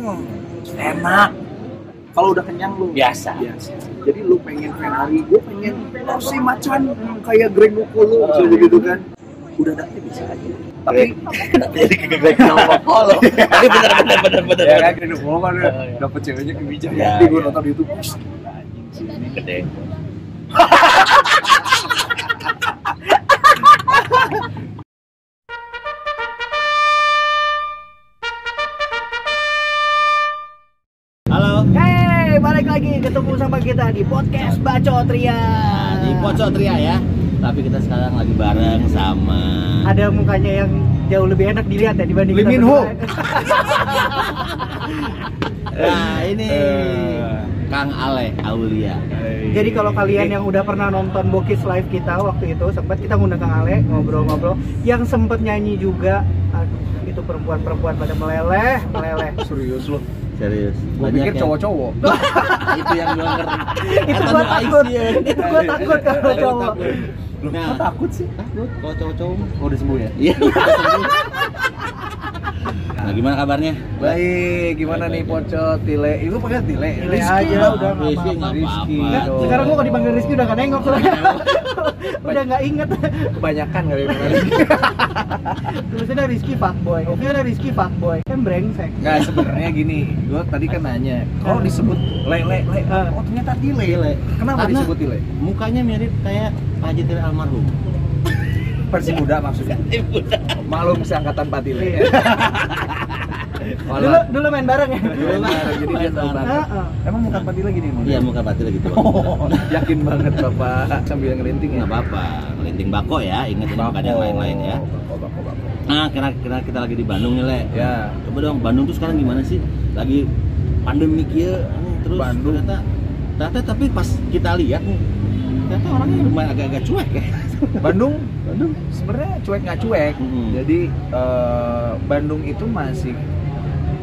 Hmm, enak. Kalau udah kenyang lu Biasa. biasa. Jadi lu pengen Ferrari, gue pengen Rossi macan kayak Greg Nucolo, bisa begitu kan? Udah dapet bisa aja. Tapi Kenapa jadi kegegrek sama Polo? Tapi benar benar benar benar. ya kan Greg Nucolo kan Oh, iya. dapet ceweknya ke. Ya, Jadi gue iya. nonton di YouTube. Gede. Lagi ketemu sama kita di podcast Bacot Ria. Nah, di Pocok Tria ya. Tapi kita sekarang lagi bareng sama Ada mukanya yang jauh lebih enak dilihat ya dibanding Lee Min Ho. Nah, ini Eh. Kang Ale Aulia. Jadi kalau kalian yang udah pernah nonton Bokis live kita waktu itu sempat kita ngundang Kang Ale ngobrol-ngobrol yang sempet nyanyi juga aduh itu perempuan-perempuan pada meleleh meleleh serius lu. Serius. Gue Banyak pikir cowok-cowok. itu yang gue ngerti. itu no takut itu gua takut kalau cowok takut. Lu Nah. takut sih? Takut kalau cowok-cowok. Oh, udah sembuh ya? Iya. Nah, gimana kabarnya? Baik, gimana nih Pocot, Tile? Itu pakai Tile. Tile aja, dong. udah nggak Rizky apa-apa. Rizky sekarang gua kalau dipanggil Rizky udah gak nengok soalnya udah gak inget Kebanyakan kali ini. tulisannya Rizky fuckboy ini ada Rizky fuckboy kan brengsek Nggak, sebenarnya gini, gua tadi kan nanya, kalau disebut le le oh ternyata Tile. Kenapa Karena- disebut Tile? Mukanya mirip kayak Pak Haji Tile almarhum. Versi muda maksudnya. Maklum seangkatan Pak Tile. Iya. dulu dulu main bareng ya Dulu bareng, jadi dia tahu banget. Emang muka Pak Tile gini Mon? Iya, muka Pak Tile gitu. Oh, yakin banget Bapak sambil ngelinting ya. Nggak apa-apa. Kelinting bako ya, ingat ini bukan yang lain-lain ya. Bako, bako, bako. Nah, kira-kira kita lagi di Bandung nih, Le. Ya. Coba dong, Bandung tuh sekarang gimana sih? Lagi pandemi kia, nih, terus Bandung. ternyata ternyata tapi pas kita lihat nih, ternyata orangnya lumayan agak-agak cuek ya. Bandung, Bandung sebenarnya cuek nggak cuek. Mm-mm. Jadi eh, Bandung itu masih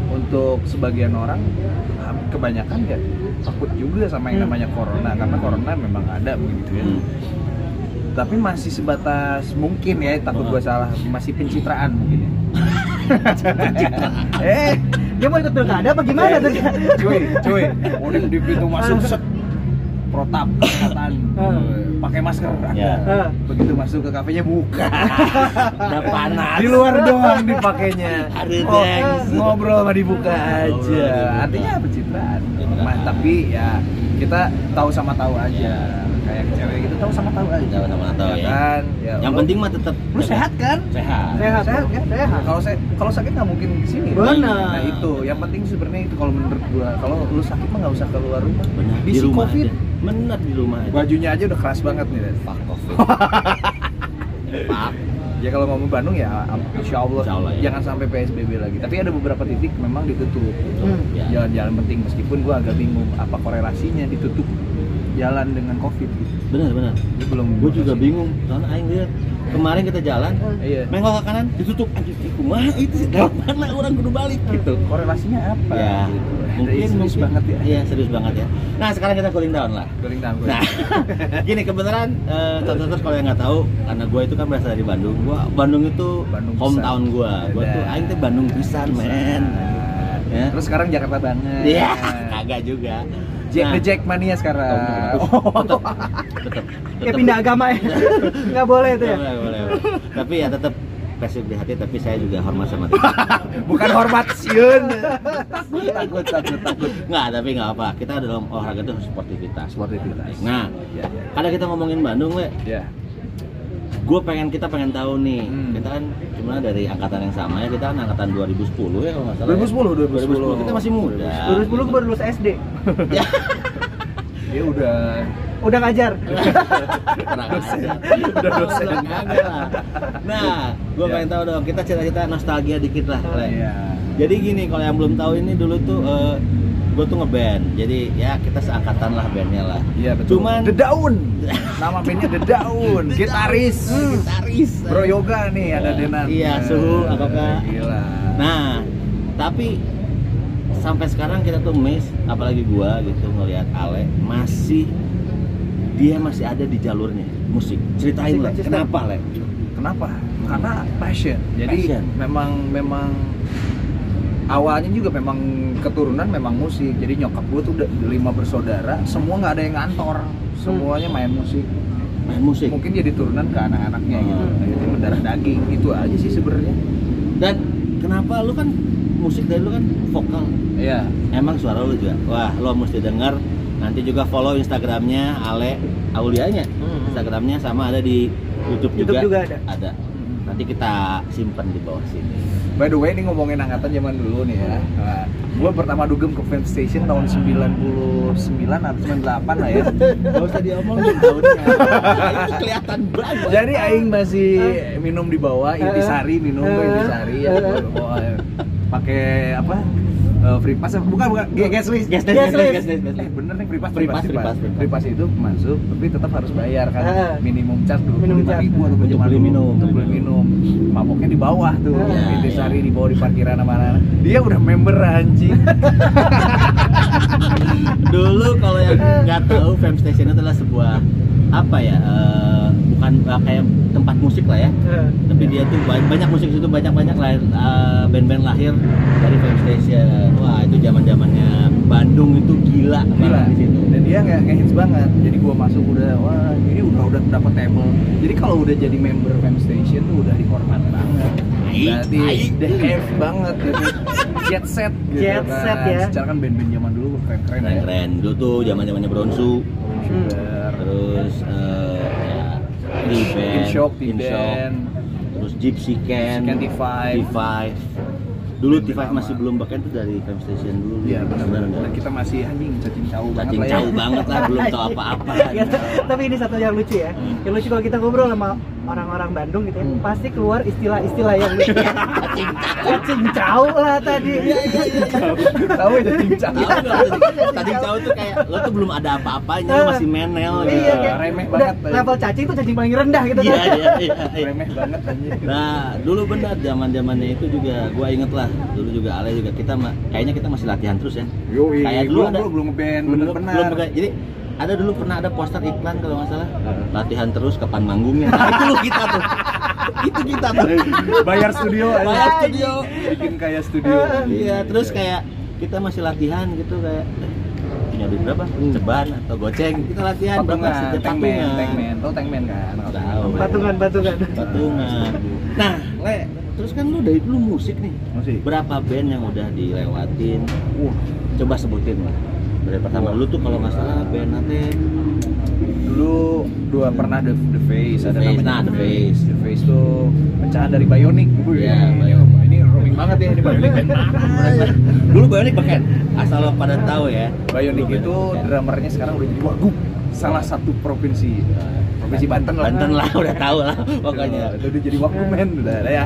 untuk sebagian orang ah, kebanyakan ya takut juga sama yang Hmm. namanya corona karena corona memang ada begitu ya. Hmm. Tapi masih sebatas mungkin ya takut Oh. gua salah masih pencitraan mungkin ya. eh, dia mau ikut pilkada apa gimana tuh cuy, cuy, udah di pintu masuk set protap kesehatan Hmm. pakai masker ada. Ya. Heeh. begitu masuk ke kafenya buka Udah panas. di luar doang dipakainya Oh, ngobrol sama dibuka aja artinya pencitraan Ya, tapi ya kita tahu sama tahu aja kayak cewek gitu tahu sama tahu aja Tahu sama tahu ya. kan ya, Yang lu- penting mah tetap lu sehat kan Sehat. sehat sehat kan sehat kalau saya kalau sakit nggak mungkin ke sini Benar. nah itu yang penting sebenarnya itu kalau menurut gua kalau lu sakit mah nggak usah keluar rumah Benar. di, Di rumah covid aja. Benar di rumah aja. bajunya aja udah keras banget nih Dan. Fuck. Fuck. Ya kalau ngomong Bandung ya insya Allah, Insya Allah, ya. jangan sampai PSBB lagi. Tapi ada beberapa titik memang ditutup. Hmm. Ya. Jalan-jalan penting meskipun gua agak bingung apa korelasinya ditutup jalan dengan Covid gitu. Benar, benar. Ini belum Gue juga bingung. Soalnya aing lihat kemarin kita jalan, Iya. Menggok ke kanan ditutup anjir kumaha itu lewat mana orang kudu balik gitu. Korelasinya apa? Ya, gitu. mungkin serius mungkin. banget ya. Iya, serius banget ya. Nah, sekarang kita cooling down lah. Guling down, Nah, gini kebenaran eh tonton kalau yang nggak tahu karena gue itu kan berasal dari Bandung. Gua Bandung itu Bandung hometown gue. Gue tuh aing tuh Bandung pisan, men. Ya. Terus sekarang Jakarta banget. Iya, kagak juga. Jack Nah, the Jack mania sekarang. tetep, tetep, kayak pindah agama ya nggak boleh itu ya Boleh, boleh, boleh. Tapi ya tetap pasif di hati tapi saya juga hormat sama dia. Bukan hormat siun. takut, takut, takut, takut. Nggak, tapi nggak apa. Kita dalam olahraga itu harus sportivitas. Sportivitas. Nah, Ya, karena kita ngomongin Bandung, le, ya. Gue pengen kita pengen tahu nih. Hmm. Kita kan cuma dari angkatan yang sama ya. Kita kan angkatan 2010 ya kalau nggak salah. 2010, ya. 2010. Kita masih muda. 2010 gue baru lulus SD Ya. Dia udah udah ngajar Kurang Dosen. ajar. Udah dosen. Nah, gue Ya. pengen tahu dong. Kita cerita-cerita nostalgia dikit lah. Le. Iya. Jadi gini, kalau yang belum tahu ini dulu tuh gue tuh ngeband. Jadi ya kita seangkatan lah bandnya lah. Iya betul. Cuman The Daun. Nama bandnya The Daun. Gitaris. Hmm, gitaris. Bro Yoga nih ada Ya, Denan. iya, Eh, suhu, apakah? Gila. Nah, tapi sampai sekarang kita tuh miss, apalagi gua gitu ngelihat Ale masih dia masih ada di jalurnya musik. Ceritain lah, kenapa Le? Kenapa? Karena passion. Jadi Passion. memang memang awalnya juga memang keturunan memang musik jadi nyokap gue tuh udah lima bersaudara semua nggak ada yang ngantor semuanya main musik. Main musik? Mungkin jadi turunan ke anak-anaknya gitu Hmm. jadi mendarah daging itu aja sih sebenarnya. Dan kenapa lu kan musik dari lu kan vokal? Iya. Emang suara lu juga? Wah lo mesti denger. Nanti juga follow instagramnya Ale Aulianya. Hmm. instagramnya sama ada di YouTube, YouTube juga. ada. ada. Nanti kita simpan di bawah sini By the way, ini ngomongin angkatan zaman dulu nih ya. Nah, gue pertama dugem ke Fame Station tahun 99 atau 98 lah ya. Gak usah diomongin tahunnya itu kelihatan banget Jadi Aing masih minum di bawah, intisari minum gue intisari ya. bawa, ya. Pakai apa? Eh, free pass bukan bukan G- gas list Gas list, Gas gas list, Eh bener nih free pass Free pass, free pass, free pass. free pass itu masuk tapi tetap harus bayar kan Ah. minimum charge dulu Minimum lima charge. ribu atau Untuk zaman beli minum. untuk beli minum maboknya di bawah tuh Ah. intisari di bawah di parkiran mana dia udah member anjing Dulu kalau yang nggak tahu Fame Station itu adalah sebuah apa ya? eh, bukan eh, kayak tempat musik lah ya. Eh, Tapi dia tuh banyak, banyak musik itu banyak banyak lahir eh, band-band lahir dari Fame Station. Wah itu zaman zamannya Bandung itu gila, Gila. di situ. dan dia nggak nggak hits banget jadi gua masuk udah wah ini udah udah dapet table jadi kalau udah jadi member Fame Station tuh udah dihormat banget berarti the have banget gitu jet set gitu Jet kan. set ya. secara kan band-band zaman dulu keren keren Keren keren. Dulu tuh zaman zamannya Bronsu, Sugar, terus ya In Shock, In Shock, T-Band, terus Gypsy Can, Gypsy Can, T5. T5. Dulu Band-band T5 lama. masih belum beken tuh dari Fame Station dulu. Iya benar benar. kita masih anjing cacing jauh banget Cacing lah ya. jauh banget lah, belum tahu apa-apa. Ya, tapi ini satu yang lucu ya. Hmm. Yang lucu kalau kita ngobrol sama orang-orang Bandung gitu ya, Hmm. pasti keluar istilah-istilah yang lucu. Cacing Cacing cau lah tadi. Tahu ya cacing jauh. Tahu nggak? Tadi jauh tuh kayak lo tuh belum ada apa-apanya, lo masih menel gitu. Iya, remeh banget level cacing tuh cacing paling rendah gitu Iya, kan. iya, iya. iya. Remeh banget anjing. Nah, dulu benar zaman zamannya itu juga gua inget lah. Dulu juga Ale juga kita kayaknya kita masih latihan terus ya. Yoi, Kayak dulu gua- ada belum ngeband belum belum. Jadi ada dulu pernah ada poster iklan kalau nggak salah latihan terus kapan manggungnya nah, itu lo kita tuh itu kita tuh Bayar studio. Bayar studio. Bikin kayak studio. iya terus kayak kita masih latihan gitu kayak punya duit berapa ceban atau goceng kita latihan berapa sih tankman, patungan tankman, tau tankman kan? Tahu. Patungan patungan. patungan nah le terus kan lu dari dulu musik nih. Musik. berapa band yang udah dilewatin? Wah, coba sebutin lah. Dari pertama lu tuh kalau nggak salah band nanti dulu dua pernah The, The Face ada Face, namanya. Nah, The Face. The Face tuh pecahan dari Bionic Wih, Iya, ini, Bionic. ini roaming banget ya ini Bionic band mana? dulu Bionic beken asal lo pada tahu ya. Bionic itu drummernya sekarang udah jadi wagub salah satu provinsi provinsi Banten lah. Banten lah udah tahu lah pokoknya. itu udah jadi wagub men udah ada ya.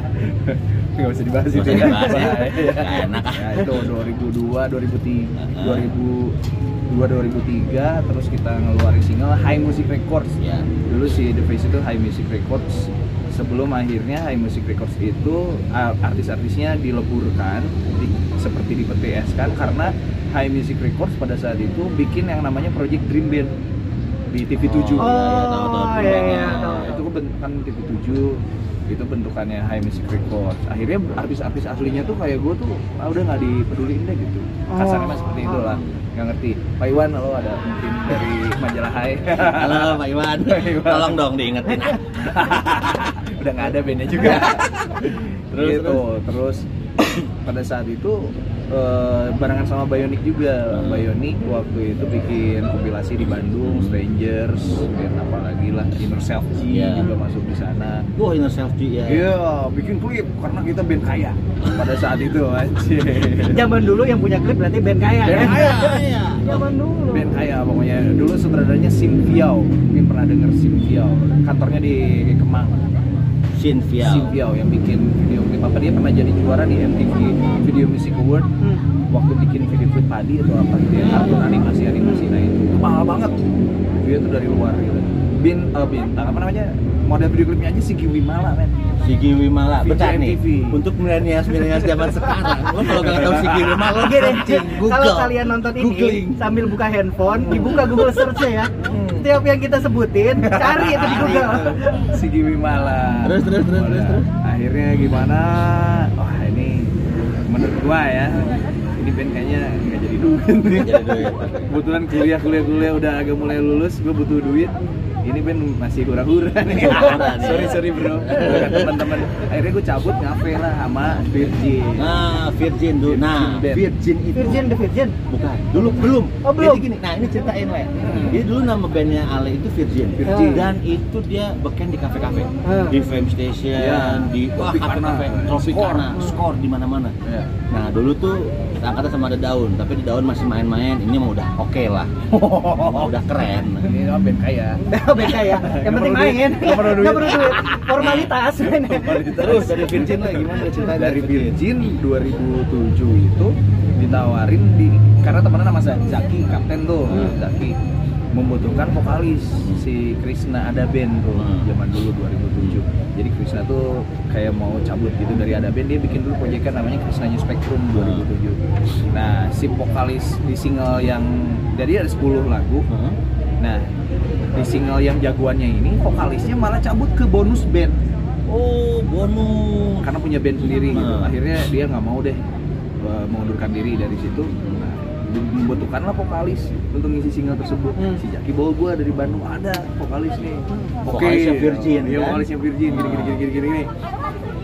Nggak usah dibahas itu ya. dibahas ya. Nggak enak. Ah. Ya, itu 2002 2003 2002 2003 terus kita ngeluarin single High Music Records. Ya dulu si The Face itu High Music Records. Sebelum akhirnya High Music Records itu artis-artisnya dileburkan di- seperti di PTS kan karena High Music Records pada saat itu bikin yang namanya Project Dream Band di TV7 Oh, iya, iya, tahu, tahu, Oh Dream iya iya. tahu. itu bentukan TV7 itu bentukannya High Music Records. Akhirnya artis-artis aslinya tuh kayak gue tuh ah, udah nggak dipeduliin deh gitu. Kasarnya mah seperti itu lah. Nggak ngerti. Pak Iwan lo ada mungkin dari majalah Hai halo Pak Iwan. Pak Iwan. tolong dong diingetin. Udah nggak ada bandnya juga. Terus, gitu. terus pada saat itu eh, barengan sama Bionic juga Hmm. Bionic waktu itu bikin kompilasi di Bandung Strangers dan apa lagi lah Inner Self G Iya. juga masuk di sana wah inner self G ya Iya, bikin klip karena kita band kaya pada saat itu anjir. Zaman dulu yang punya klip berarti band kaya Band ya. kaya. Iya. Zaman dulu. Band kaya pokoknya. Dulu sutradaranya Sim Viau. Mungkin pernah denger Sim Viau. Kantornya di Kemang. Shin Viao. Yang bikin video klip apa? Dia pernah jadi juara di MTV Video Music Award. Hmm. waktu bikin video klip padi atau apa? Gitu ya kartun animasi animasi nah itu mahal banget. Dia tuh dari luar gitu bin eh, bintang apa namanya model video klipnya aja Sigi Wimala men Sigi Wimala, VJ bentar nih. Untuk milenials milenials zaman sekarang, lo kalau nggak tahu Sigi Wimala, lo deh, Google. kalau kalian nonton ini Googling. sambil buka handphone, dibuka Google search ya. Setiap yang kita sebutin, cari itu di Google. Sigi Wimala. Terus, terus, terus, terus, terus. Akhirnya gimana? Wah ini menurut gua ya ini band kayaknya Nggak jadi duit. kebetulan kuliah kuliah kuliah udah agak mulai lulus gue butuh duit ini band masih hura-hura nih nih. sorry sorry bro Kata teman-teman akhirnya gue cabut ngafe lah sama Virgin Nah, Virgin dulu. Nah, Virgin. Virgin itu Virgin the Virgin. bukan. Dulu belum. Oh, belum. Jadi gini, nah ini ceritain le. Hmm. Jadi dulu nama bandnya Ale itu Virgin. Virgin. Dan itu dia beken di kafe-kafe, Hmm. di Fame Station, Ya. di wah kafe-kafe, Tropicana, Skor. skor di mana-mana. Ya. Nah dulu tuh angkatan sama ada daun, tapi di daun masih main-main. Ini mah udah oke lah, udah keren. ini band kaya Beda ya. Yang penting main. Nggak perlu duit. Perlu duit. Formalitas. Terus dari Virgin lah gimana ceritanya? dari Virgin 2007 itu ditawarin di karena temennya nama Za- Zaki kapten tuh Hmm. Zaki membutuhkan vokalis si Krishna ada band tuh Hmm. zaman dulu 2007 jadi Krishna tuh kayak mau cabut gitu dari ada band dia bikin dulu proyekan namanya Krishna New Spectrum 2007 nah si vokalis di single yang jadi ada 10 lagu Hah? nah di single yang jagoannya ini vokalisnya malah cabut ke bonus band Oh bonus. karena punya band sendiri gitu. Hmm. Akhirnya dia nggak mau deh uh, mengundurkan diri dari situ. Nah, membutuhkanlah vokalis untuk ngisi single tersebut. Hmm. Si Jaki bawa gua dari Bandung ada vokalis nih. Oke, Vokalisnya Virgin, Iya, kan? vokalisnya Virgin gini gini gini gini. gini.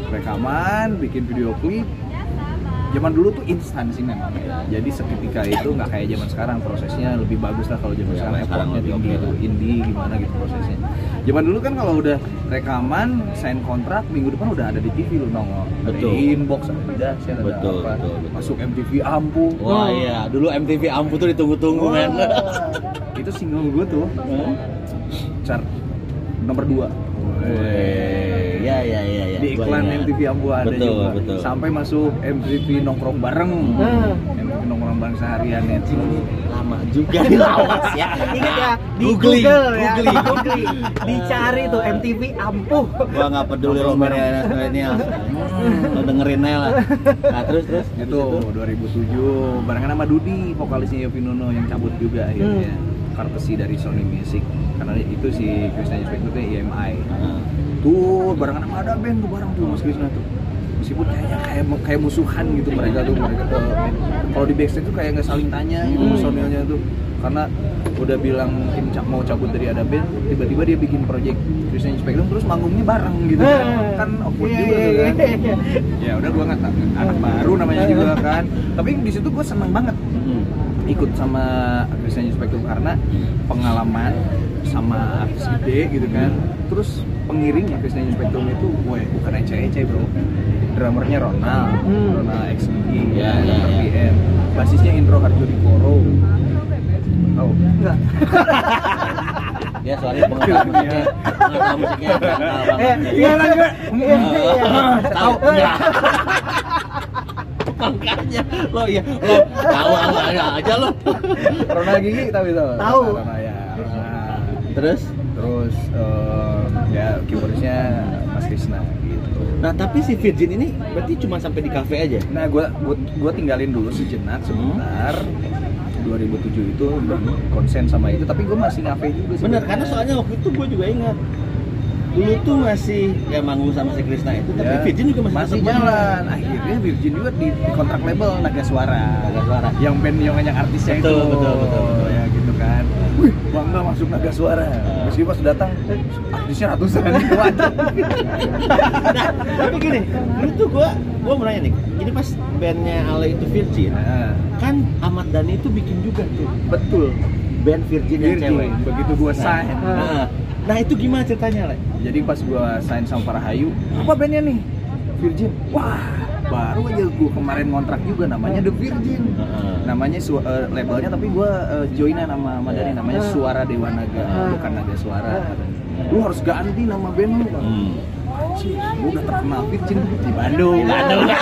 Rekaman, bikin video klip. Zaman dulu tuh instan sih memang. Jadi seketika itu nggak kayak zaman sekarang prosesnya lebih bagus lah kalau zaman Ya, sekarang effortnya tinggi lah. indie gimana gitu prosesnya. Zaman dulu kan kalau udah rekaman, sign kontrak minggu depan udah ada di TV lu nongol. Ada Betul. di inbox ada di dahsyat ada Betul, apa. betul, betul. Masuk MTV ampuh. Wah iya, dulu MTV Ampu tuh ditunggu-tunggu men. itu single gue tuh Hah? chart nomor 2 Weh, ya ya ya ya. di iklan ingat. MTV Ambu ada betul, juga Betul. sampai masuk MTV nongkrong bareng Hmm. MTV nongkrong bareng seharian ya ini lama juga dilawas ya. Ingat ya di Googling, Google ya, di googling. Googling. Dicari tuh MTV ampuh. Gua nggak peduli lo ini lo dengerin aja lah. Nah, terus terus itu 2007 barengan sama Dudi vokalisnya Yofi Nuno yang cabut juga akhirnya courtesy dari Sony Music karena itu si Krishna Spectre itu EMI Nah, tuh barengan sama ada band tuh bareng tuh Mas Krishna tuh. Meskipun kayaknya kayak kayak musuhan gitu mereka tuh mereka tuh. Kalau di backstage tuh kayak nggak saling tanya gitu Hmm. personilnya tuh. Karena udah bilang ca- mau cabut dari ada band tiba-tiba dia bikin project Krishna Spectrum terus manggungnya bareng gitu kan. Kan awkward Iya, juga tuh iya, kan. iya. ya udah gua nggak anak baru namanya juga kan. Tapi di situ gua seneng banget hmm. ikut sama Krishna Spectrum karena pengalaman sama artis gede gitu kan. Terus pengiringnya Krishna Spectrum itu gue bukan ece-ece bro drummernya Ronald Hmm. Ronald XG Ya, ya, ya, ya. PM basisnya Indro Harjo Dikoro oh Enggak. Ya soalnya pengetahuan musiknya, pengetahuan musiknya Eh, iya kan gue. Iya, iya. Tahu enggak? Makanya lo ya lo tahu enggak aja lo. Ronald Gigi tapi tau Tahu. Ronald ya Ronald. Terus terus eh, ya keyboardnya Mas Krishna gitu Nah tapi si Virgin ini berarti cuma sampai di kafe aja? Nah, gua gua, gua tinggalin dulu sejenak sebentar. 2007 itu konsen sama itu, tapi gua masih ngafe juga sih. Bener karena soalnya waktu itu gue juga ingat dulu tuh masih ya manggung sama si Krisna itu tapi Ya, Virgin juga masih, masih jalan. Akhirnya Virgin juga di, di kontrak label Naga Suara. Naga Suara. Yang band yang banyak artisnya Betul, itu. betul, betul, betul. Ya gitu kan. Wih, bangga masuk Naga Suara. Meski pas datang artisnya ratusan nah tapi gini dulu tuh gue gue mau nanya nih ini pas bandnya Ale itu Virgin Nah, kan Ahmad Dhani itu bikin juga tuh betul. band Virgin yang cewek Begitu gua Nah, sign. nah, nah itu gimana ceritanya Le? Jadi pas gua sign sama Parahayu, apa bandnya nih? Virgin. Wah, baru aja gua kemarin ngontrak juga namanya The Virgin. Heeh. Namanya su- eh, labelnya tapi gua eh, joinan sama sama Dani namanya. Suara Dewa Naga, bukan Naga Suara. Lu harus ganti nama band lu. Hmm. Anjing, gua udah terkenal Virgin di Bandung. Di Bandung.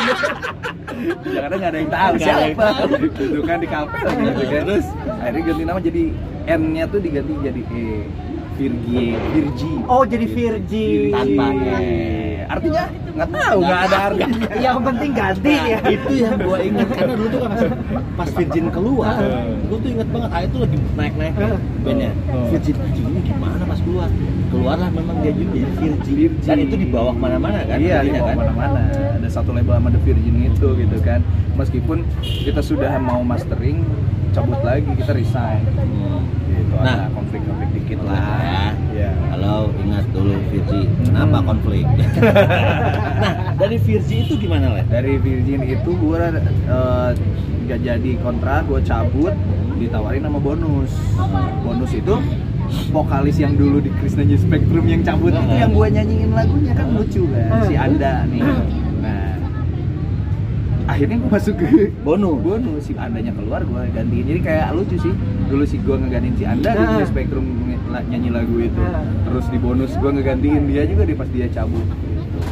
Jangan nggak ada yang tahu yang siapa. Itu kan di kafe lagi gitu kan. Terus? akhirnya ganti nama jadi N-nya tuh diganti jadi E. Virgi, Virgi. Oh, jadi Virgin. Tanpa Iya. E. Artinya nggak tahu nggak ada harganya yang penting ganti Nah, ya itu yang gua ingat karena dulu tuh kan pas, Virgin keluar, gua tuh inget banget, ah itu lagi naik-naik Heeh. bandnya. Oh. Virgin ini gimana pas keluar? Keluarlah memang dia juga jadi Virgin. Virgin. Dan itu dibawa ke mana-mana kan? iya di artinya kan? mana-mana ada satu label sama The Virgin itu gitu kan meskipun kita sudah mau mastering cabut lagi kita resign Hmm. gitu Nah. ada konflik-konflik dikit Ya. lah ya Kalau ingat dulu Virgin, kenapa Hmm. konflik? nah, dari Virgin itu gimana lah? dari Virgin itu gue nggak jadi kontrak gue cabut ditawarin sama bonus bonus itu vokalis yang dulu di Krisnanya Spectrum yang cabut itu yang gue nyanyiin lagunya kan lucu kan si Anda nih nah akhirnya gue masuk ke Bonus. bonus si Andanya keluar gue gantiin jadi kayak lucu sih dulu si gue ngegantiin si Anda di Nah. Spectrum nge- nyanyi lagu itu Nah. terus di bonus gue ngegantiin dia juga di pas dia cabut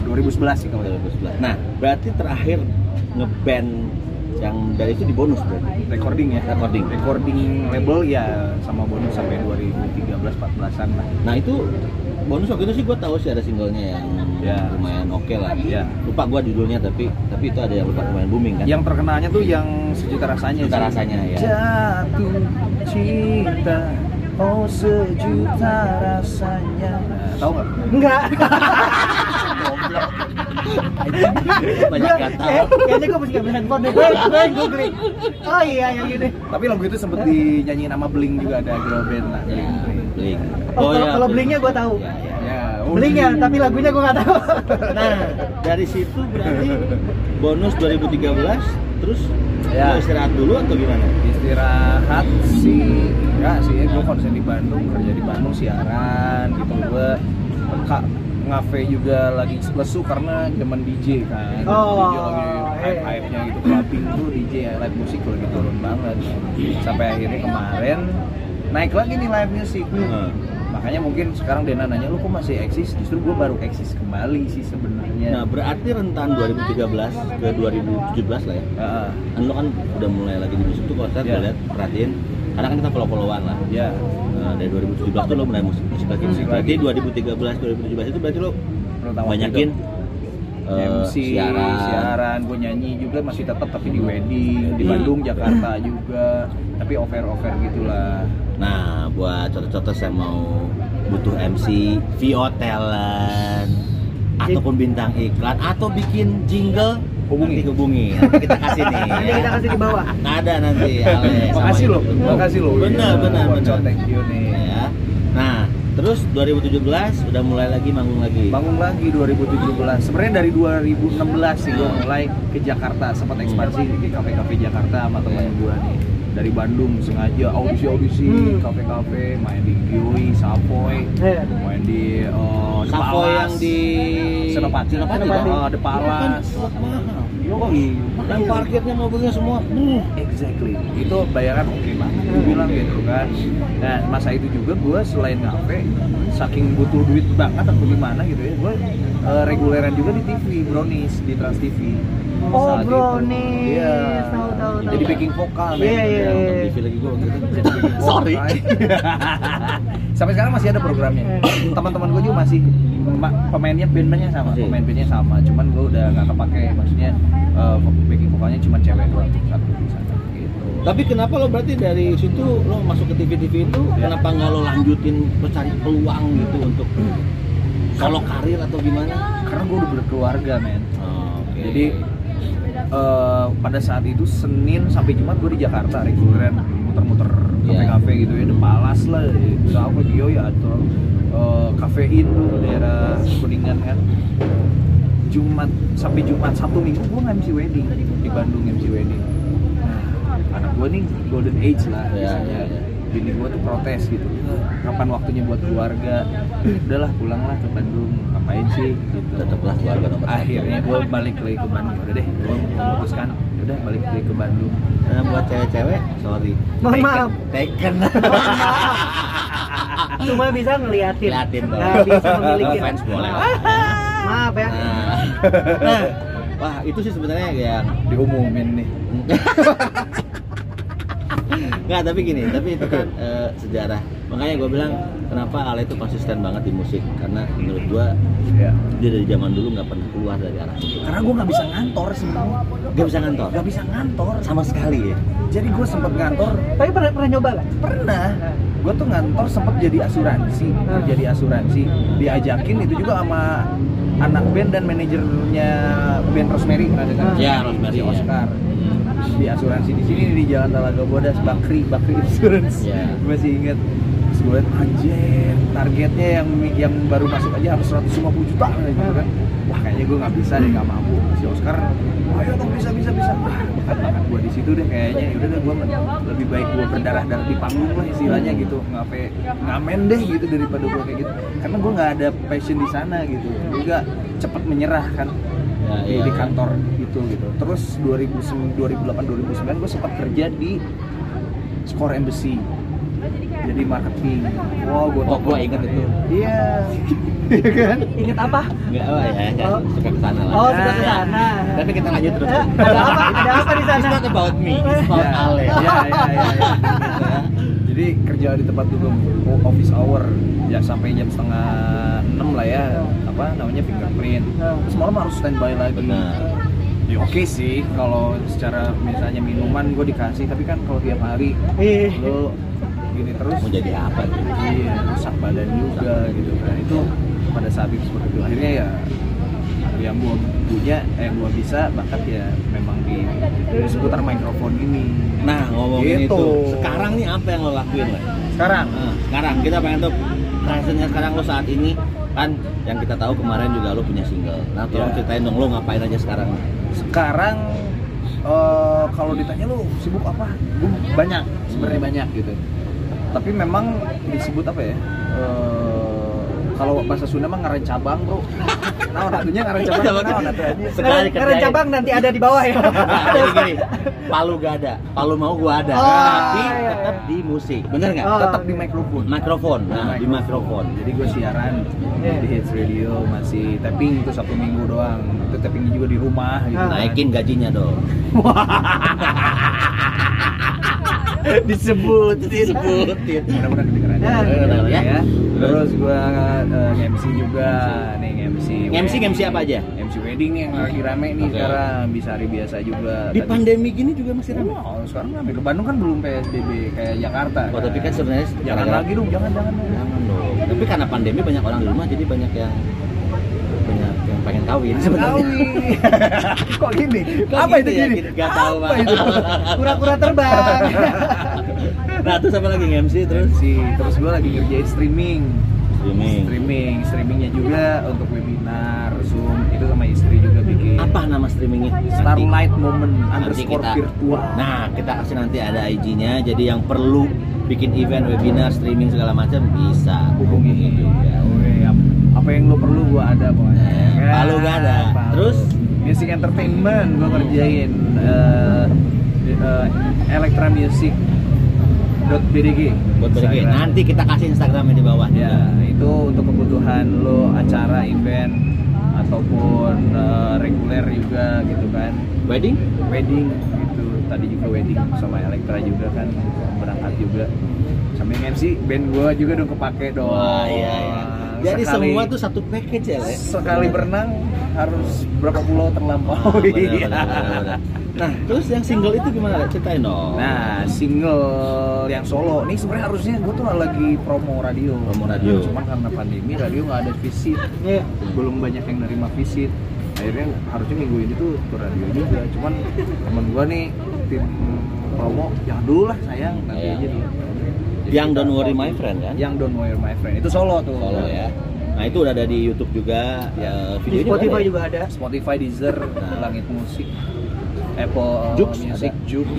2011 sih kalau 2011. Nah, berarti terakhir ngeband yang dari itu di bonus berarti. recording ya Recording. recording label ya sama bonus sampai 2013 14an lah Nah itu bonus waktu itu sih gue tahu sih ada singlenya yang Ya. lumayan oke lah. Ya. Lupa gue judulnya tapi tapi itu ada yang lupa lumayan booming kan. yang terkenalnya tuh yang sejuta rasanya Sejuta sih. rasanya, ya. jatuh cinta oh sejuta rasanya nah, tahu nggak enggak Banyak kata. eh, kayaknya gue mesti ngambil handphone deh. Gue gue googling. Oh iya yang ini. Tapi lagu itu sempet dinyanyiin sama Bling juga ada girl band lah. Ya, Bling Blink. oh, kalau, kalau blingnya gue tahu. Ya, ya. ya oh, blingnya tapi lagunya gue nggak tahu. Nah, dari situ berarti bonus 2013 terus Ya. istirahat dulu atau gimana? istirahat sih enggak sih. Gue konsen di Bandung kerja di Bandung siaran gitu. Gue ngafe juga lagi lesu karena zaman DJ kan Oh, DJ lagi iya. hype hype nya gitu clubbing tuh DJ live musik lagi turun banget sampai akhirnya kemarin naik lagi nih live music Hmm. makanya mungkin sekarang Dena nanya lu kok masih eksis justru gue baru eksis kembali sih sebenarnya Nah, berarti rentan 2013 ke 2017 lah ya. Heeh. Kan lo kan udah mulai lagi di musik tuh kalau saya Ya. lihat perhatiin karena kan kita follow-followan lah. ya Nah, dari 2017 tuh lo mulai musik musik lagi. Musik berarti lagi. 2013 2017 itu berarti lo Pertama banyakin eh, MC, siaran. siaran, gue nyanyi juga masih tetap tapi di wedding, di Bandung, Jakarta juga, tapi over-over gitulah. Nah, buat contoh-contoh yang mau butuh MC, VO talent, ataupun bintang iklan atau bikin jingle Hubungi. nanti hubungi nanti kita kasih nih nanti ya. kita kasih di bawah Nah, ada nanti Ale Makasih loh, makasih loh. benar Iya, benar benar thank you nih. ya nah terus 2017 udah mulai lagi manggung lagi Bangun lagi 2017. Sebenarnya dari 2016 sih gue Hmm. mulai ke Jakarta, sempat ekspansi di kafe-kafe Jakarta sama teman gue nih. Dari Bandung sengaja audisi-audisi, Hmm. kafe-kafe, main di Kiwi, Savoy, Iya. main di uh, The Savo Palace. yang di Senopati, Senopati, Senopati. Oh, The Yoi. yang parkirnya mobilnya semua uh, Exactly. Itu bayaran oke banget gue bilang gitu kan. Nah, masa itu juga gue selain ngafe, saking butuh duit banget atau gimana gitu ya, gue eh, reguleran juga di TV, Brownies di Trans TV. Oh, Saat. Brownies. Iya. Tahu, tahu, tahu. Jadi backing vokal. Iya, men. iya, iya. nonton TV lagi gue waktu itu Jadi. Sorry. Sampai sekarang masih ada programnya. Teman-teman gue juga masih ma- pemainnya band-bandnya sama, Masih. pemain bandnya sama. Cuman gue udah nggak kepake, maksudnya eh, backing vokalnya cuma cewek doang satu di sana. Gitu. Tapi kenapa lo berarti dari situ lo masuk ke TV-TV itu Ya. kenapa nggak lo lanjutin lo cari peluang gitu untuk solo karir atau gimana? Karena gue udah berkeluarga, men. Oh, oke. Jadi eh, pada saat itu Senin sampai Jumat gue di Jakarta reguleran muter-muter Iya. kafe-kafe gitu ya, The Palace lah, gitu. apa Gio ya atau eh, kafein tuh daerah Kuningan kan. Jumat sampai Jumat Sabtu Minggu gue MC wedding di Bandung MC wedding. Nah, anak gue nih golden age lah biasanya. iya, iya. Bini gue tuh protes gitu. Kapan waktunya buat keluarga? Udahlah pulanglah ke Bandung. Ngapain sih? Gitu tetaplah keluarga nomor satu. akhirnya gue balik lagi ke Bandung udah deh gue memutuskan udah balik lagi ke Bandung. Nah, buat cewek-cewek, sorry. mohon maaf. Taken. cuma bisa ngeliatin. Liatin doang. nggak bisa memiliki. Fans boleh. maaf ya. Nah, nah, wah itu sih sebenarnya yang diumumin nih. Nggak, tapi gini, tapi itu kan eh, sejarah makanya gue bilang kenapa Ale itu konsisten banget di musik? Karena menurut gue ya dia dari zaman dulu nggak pernah keluar dari arah itu karena gue nggak bisa ngantor sebenarnya gak bisa ngantor? Nggak bisa ngantor. Sama sekali ya? Jadi gue sempet ngantor. Tapi pernah pernah nyoba kan? pernah. Gue tuh ngantor sempet jadi asuransi. Hmm. jadi asuransi. Diajakin itu juga sama anak band dan manajernya band Rosemary pernah dengar? Ya, Rosemary, si ya. Oscar. Di asuransi di sini di Jalan Talaga Bodas Bakri. Bakri Insurance. Ya. Gue masih inget Terus gue liat anjir targetnya yang yang baru masuk aja harus 150 juta gitu kan. Wah kayaknya gue nggak bisa deh nggak mampu. Si Oscar ayo dong bisa bisa bisa. Wah bakat bakat gue di situ deh kayaknya. Udah deh gue lebih baik gue berdarah darah di panggung lah istilahnya gitu. Ngape ngamen deh gitu daripada gue kayak gitu. Karena gue nggak ada passion di sana gitu. Juga cepet menyerah kan Ya, di, iya. di kantor gitu gitu. Terus 2009 2008 2009 gue sempat kerja di Score Embassy jadi marketing. Wow gue Oh, gua inget itu. iya. Iya kan? Ingat apa? nggak apa ya kan Oh. suka ke sana lah. Oh, sudah ke sana. tapi kita lanjut terus. Ada apa? Ada apa di sana? It's not about me, it's about Ya, Ale. Ya, ya, ya, ya. Gitu ya. jadi kerja di tempat dulu office hour. Ya sampai jam setengah enam lah ya. Apa namanya? Fingerprint. Terus malam harus standby lagi. Benar. Ya oke sih. Kalau secara misalnya minuman gue dikasih tapi kan kalau tiap hari lo gini terus. Mau jadi apa tuh iya rusak badan juga gitu. Kan itu pada saat itu seperti itu. Akhirnya ya yang gua punya eh gua bisa bakat ya memang di, di seputar mikrofon ini. Nah ngomongin Gitu. itu sekarang nih apa yang lo lakuin lah sekarang? Nah, sekarang. Kita pengen tahu presentnya sekarang lo saat ini kan yang kita tahu kemarin juga lo punya single. Nah tolong Ya. ceritain dong lo ngapain aja sekarang? Sekarang eh, kalau ditanya lu sibuk apa? Gue banyak sebenarnya banyak gitu tapi memang disebut apa ya Eh, kalau bahasa Sunda mah ngaren cabang bro nah artinya ngaren cabang? Sekali Karena kerjain. cabang nanti ada di bawah ya. Nah, jadi gini, palu gak ada, palu mau gua ada, Oh, tapi iya, tetap iya. di musik, bener nggak? Oh. tetap di mikrofon Mikrofon, nah di mikrofon. jadi gue siaran Iya. di hits radio masih tapping itu satu minggu doang itu tapping juga di rumah gitu Ah. Naikin gajinya dong. disebut Disebutin. mudah-mudahan kedengeran Ya, ya. ya terus gue MC juga nih MC MC MC apa aja? MC wedding nih yang lagi rame nih Oke. sekarang bisa hari biasa juga Di Tadi- pandemi gini juga masih ramai. Oh, sekarang rame ke Bandung kan belum PSBB kayak Jakarta Oh, tapi kan sebenarnya jangan lagi dong jangan jangan dong Jangan dong. Tapi karena pandemi banyak orang di rumah jadi banyak yang pengen kawin sebenarnya. Tahu. kok gini Kok apa gitu itu ya? gini Gak tahu apa itu Kura-kura terbang. Nah, terus apa lagi MC terus? sih terus gue lagi ngerjain streaming Streaming. streaming streamingnya juga untuk webinar zoom itu sama istri juga bikin Apa nama streamingnya? Starlight Moment underscore kita- virtual Nah, kita kasih nanti ada IG-nya. Jadi yang perlu bikin event, webinar, streaming segala macam bisa hubungi juga. Apa yang lo perlu gua ada pokoknya Nah, Palu gak ada. Palu. Terus? music entertainment gua ngerjain eh eh, Electra Music .bdg Buat balik Instagram. Nanti kita kasih Instagramnya di bawah. ya itu untuk kebutuhan lo acara event ataupun eh, reguler juga gitu kan Wedding? wedding gitu tadi juga wedding sama Elektra juga kan berangkat juga sama yang MC band gua juga dong kepake dong Wah, iya, iya. Jadi Sekali- semua tuh satu package ya, Le? sekali berenang harus berapa pulau terlampaui Ah, bener, bener, bener. Nah, terus yang single itu gimana? Ceritain dong. Nah, single yang solo nih sebenarnya harusnya gue tuh lagi promo radio. Promo radio. Cuman karena pandemi radio nggak ada visit, Iya. belum banyak yang nerima visit. Akhirnya harusnya minggu ini tuh ke radio juga. Cuman temen gue nih tim promo jangan dulu lah sayang nanti Iya. aja dulu. Yang kita Don't Worry. My Friend kan? Yang Don't Worry My Friend itu solo tuh. Solo ya. Nah, itu udah ada di YouTube juga. Ya. Eh, Di Spotify ada ya? juga ada. Spotify, Deezer, Nah. Langit Musik, Apple Joox Music, ada. Joox,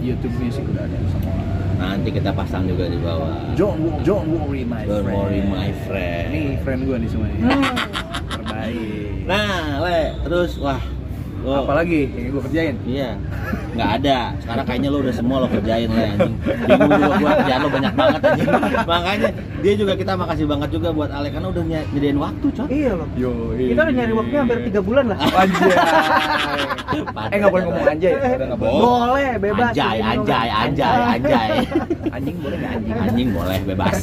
YouTube Music udah ada semua. Nanti kita pasang juga di bawah. Don't, don't worry my Don't friend. worry my friend. Ini friend gue nih semuanya. Hmm. Terbaik. Nah, Le, terus wah. Lo, apalagi yang gue kerjain? Iya. Nggak ada sekarang kayaknya lo udah semua lo kerjain lah anjing bingung juga gua kerjaan lo banyak banget anjing makanya dia juga kita makasih banget juga buat Ale karena udah ny- nyediain waktu coy Iya loh. Yo, Kita udah nyari waktunya hampir tiga bulan lah. Anjay. eh nggak boleh ngomong anjay. Eh, boleh. Boleh, bebas. anjay anjay anjay anjay Anjing boleh nggak anjing? anjing boleh bebas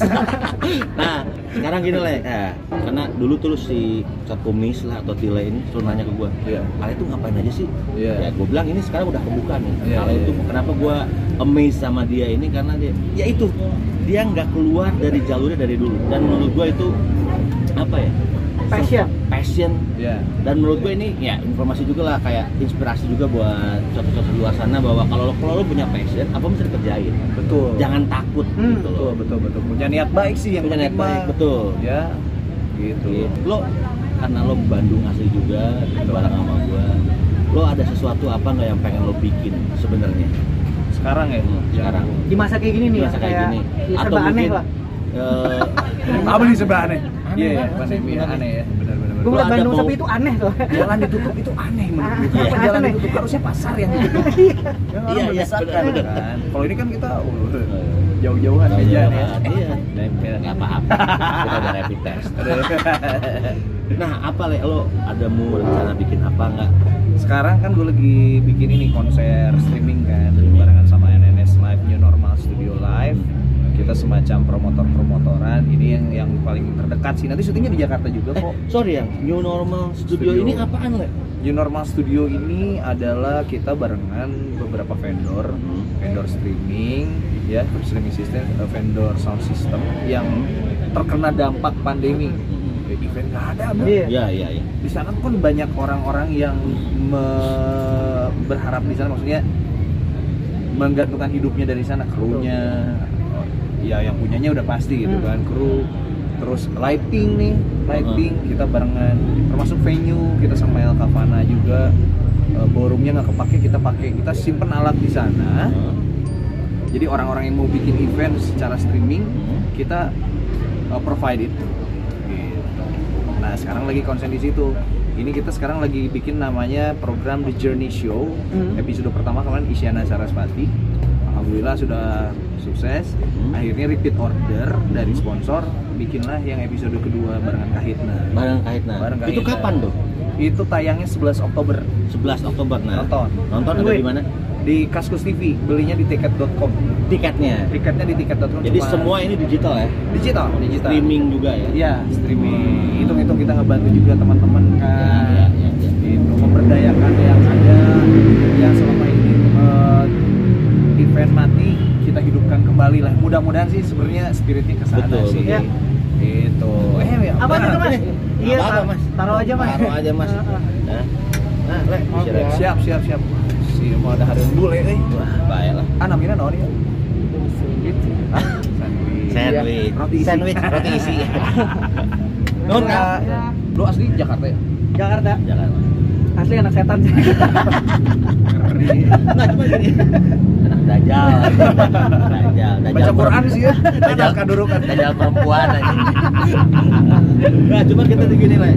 nah sekarang gini le eh, karena dulu tuh si Cat Kumis lah atau Tile ini selalu nanya ke gua Iya. Ale tuh ngapain aja sih Iya. ya gue bilang ini sekarang udah kebuka Iya, Ale iya, itu kenapa gua amazed sama dia ini karena dia ya itu dia nggak keluar dari jalurnya dari dulu dan menurut gua itu apa ya Passion. passion Iya. dan menurut gue ini ya informasi juga lah kayak inspirasi juga buat satu-satu di luar sana bahwa kalau lo kalau lo punya passion apa bisa dikerjain Betul. jangan takut Hmm, gitu betul loh betul betul. Punya niat baik sih yang punya niat baik betul Ya. Gitu. Gitu. lo karena lo Bandung asli juga bareng sama gua lo ada sesuatu apa nggak yang pengen lo bikin sebenarnya Sekarang ya. sekarang Di masa kayak gini nih ya, Masa kayak gini ya serba aneh lah. eh, Apa nih sebelah aneh? Iya, ya, pandemi ya, sebenarnya. aneh ya. Benar benar. Gue ngeliat ada Bandung mau- sepi itu aneh tuh. Jalan ditutup itu aneh menurut gue. Iya. Jalan Aneh. ditutup harusnya pasar yang ditutup. Iya, orang iya, berdesakan, benar, benar. kan. Kalau ini kan kita uh, jauh-jauhan Iya, aja iya, nih. iya. Nempel. nggak apa-apa kita udah rapid test nah apa le lo ada mau rencana bikin apa nggak Sekarang kan gue lagi bikin ini konser streaming kan barengan sama NNS Live New Normal Studio Live. Kita semacam promotor-promotoran. Ini yang yang paling terdekat sih. Nanti syutingnya di Jakarta juga eh kok. sorry ya new normal studio, Studio. ini apaan le New Normal Studio ini adalah kita barengan beberapa vendor, vendor streaming, ya, streaming system, eh, vendor sound system yang terkena dampak pandemi. Ya, event nggak ada, Bro. Iya. ya ya ya Di sana pun banyak orang-orang yang me- berharap di sana, maksudnya menggantungkan hidupnya dari sana, krunya, ya yang punyanya udah pasti gitu Hmm. kan, kru, terus lighting nih, lighting kita barengan, termasuk venue kita sama El Cavana juga, eh, ballroomnya nggak kepake kita pakai, kita simpen alat di sana, jadi orang-orang yang mau bikin event secara streaming kita uh, provide itu. Nah sekarang lagi konsen di situ. Ini kita sekarang lagi bikin namanya program The Journey Show. Hmm. Episode pertama kemarin Isyana Sarasvati. Alhamdulillah sudah sukses. Hmm. Akhirnya repeat order dari sponsor. Bikinlah yang episode kedua barengan Kahitna. bareng kahitna Bareng itu Kahitna. kapan tuh Itu tayangnya 11 Oktober 11 Oktober nah Nonton. nonton ada di mana di Kaskus TV. Belinya di tiket.com. tiketnya Tiketnya di tiket.com. jadi cuma semua ini digital ya digital, digital. streaming juga ya Iya, streaming. Hitung-hitung kita ngebantu juga teman-teman kan. Ya, ya, ya. Gitu, memberdayakan yang ada yang selama ini eh, event mati kita hidupkan kembali lah. Mudah-mudahan sih sebenarnya spiritnya ke sana Betul, sih. betul. Gitu. Eh, ya, Apa tuh mas? Ini, Iya, Mas. taruh aja mas. taruh aja mas nah nah le Oke. istirahat. Siap, siap, siap. Si mau ada hari bule euy. wah baik lah Ah, namanya naon ya? Ah, sandwich. sandwich Roti isi. sandwich roti isi Nun, Ya, Kak. ya. Lu asli Jakarta ya? Jakarta. jangan Asli anak setan sih. Ngeri. nggak cuma gini anak dajal dajal dajal Baca Quran sih ya. dajal kadurukan. dajal perempuan aja nah cuma kita tuh gini lah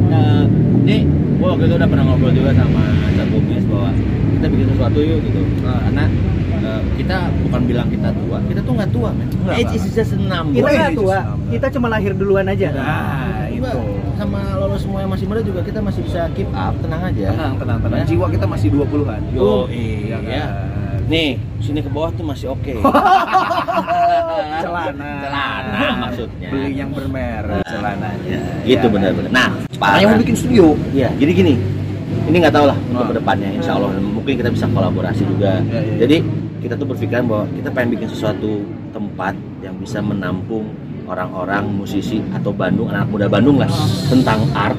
eh, gua waktu itu udah pernah ngobrol juga sama Cak Bubis bahwa kita bikin sesuatu yuk gitu Ah. karena eh, kita bukan bilang kita tua kita tuh nggak tua men age is just a number Kita nggak tua, kita cuma lahir duluan aja. Nah, Juga itu. sama lo semua yang masih muda juga kita masih bisa keep up tenang aja Tenang, tenang, tenang. Ya. Jiwa kita masih 20-an. Yo, iya iya. kan? Nih sini ke bawah tuh masih oke Celana. celana maksudnya Beli yang bermerek celananya. gitu Ya. benar-benar nah Makanya mau bikin studio. Iya, jadi gini. Ini nggak tahu lah untuk Oh. ke depannya, insya Allah mungkin kita bisa kolaborasi juga. Iya, iya, Jadi kita tuh berpikiran bahwa kita pengen bikin sesuatu tempat yang bisa menampung orang-orang musisi atau Bandung, anak muda Bandung lah tentang art,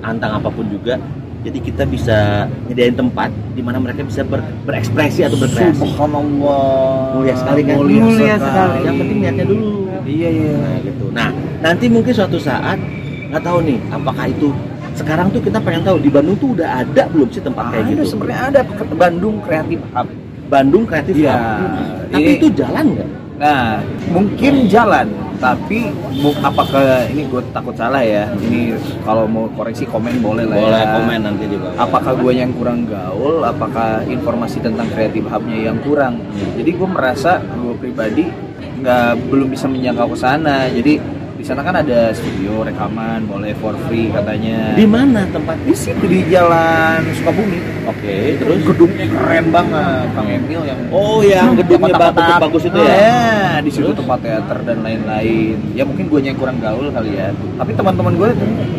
tentang apa pun juga. Jadi kita bisa nyediain tempat di mana mereka bisa ber- berekspresi atau berkreasi. Subhanallah. Mulia sekali kan? Mulia, Mulia sekali. sekali. Yang penting niatnya dulu. Iya, iya. Nah gitu. Nah nanti mungkin suatu saat nggak tahu nih apakah itu sekarang tuh kita pengen tahu di Bandung tuh udah ada belum sih tempat kayak ada gitu? sebenarnya ada Bandung Kreatif Hub. Bandung Kreatif Iya. Hub. Tapi itu jalan nggak? Nah, mungkin jalan, tapi apakah ini gue takut salah ya? Ini kalau mau koreksi komen boleh lah boleh ya. komen nanti di bawah Apakah gue yang kurang gaul? Apakah informasi tentang kreatif hubnya yang kurang? Jadi gue merasa gue pribadi nggak belum bisa menjangkau ke sana. Jadi di sana kan ada studio rekaman, boleh for free katanya. di mana tempatnya di situ di Jalan Sukabumi. oke terus Gedungnya keren banget, Kang Emil yang oh yang gedungnya bagus bagus itu ya Ya, di situ tempat teater dan lain-lain. Ya mungkin gue yang kurang gaul kali ya. Tapi teman-teman gue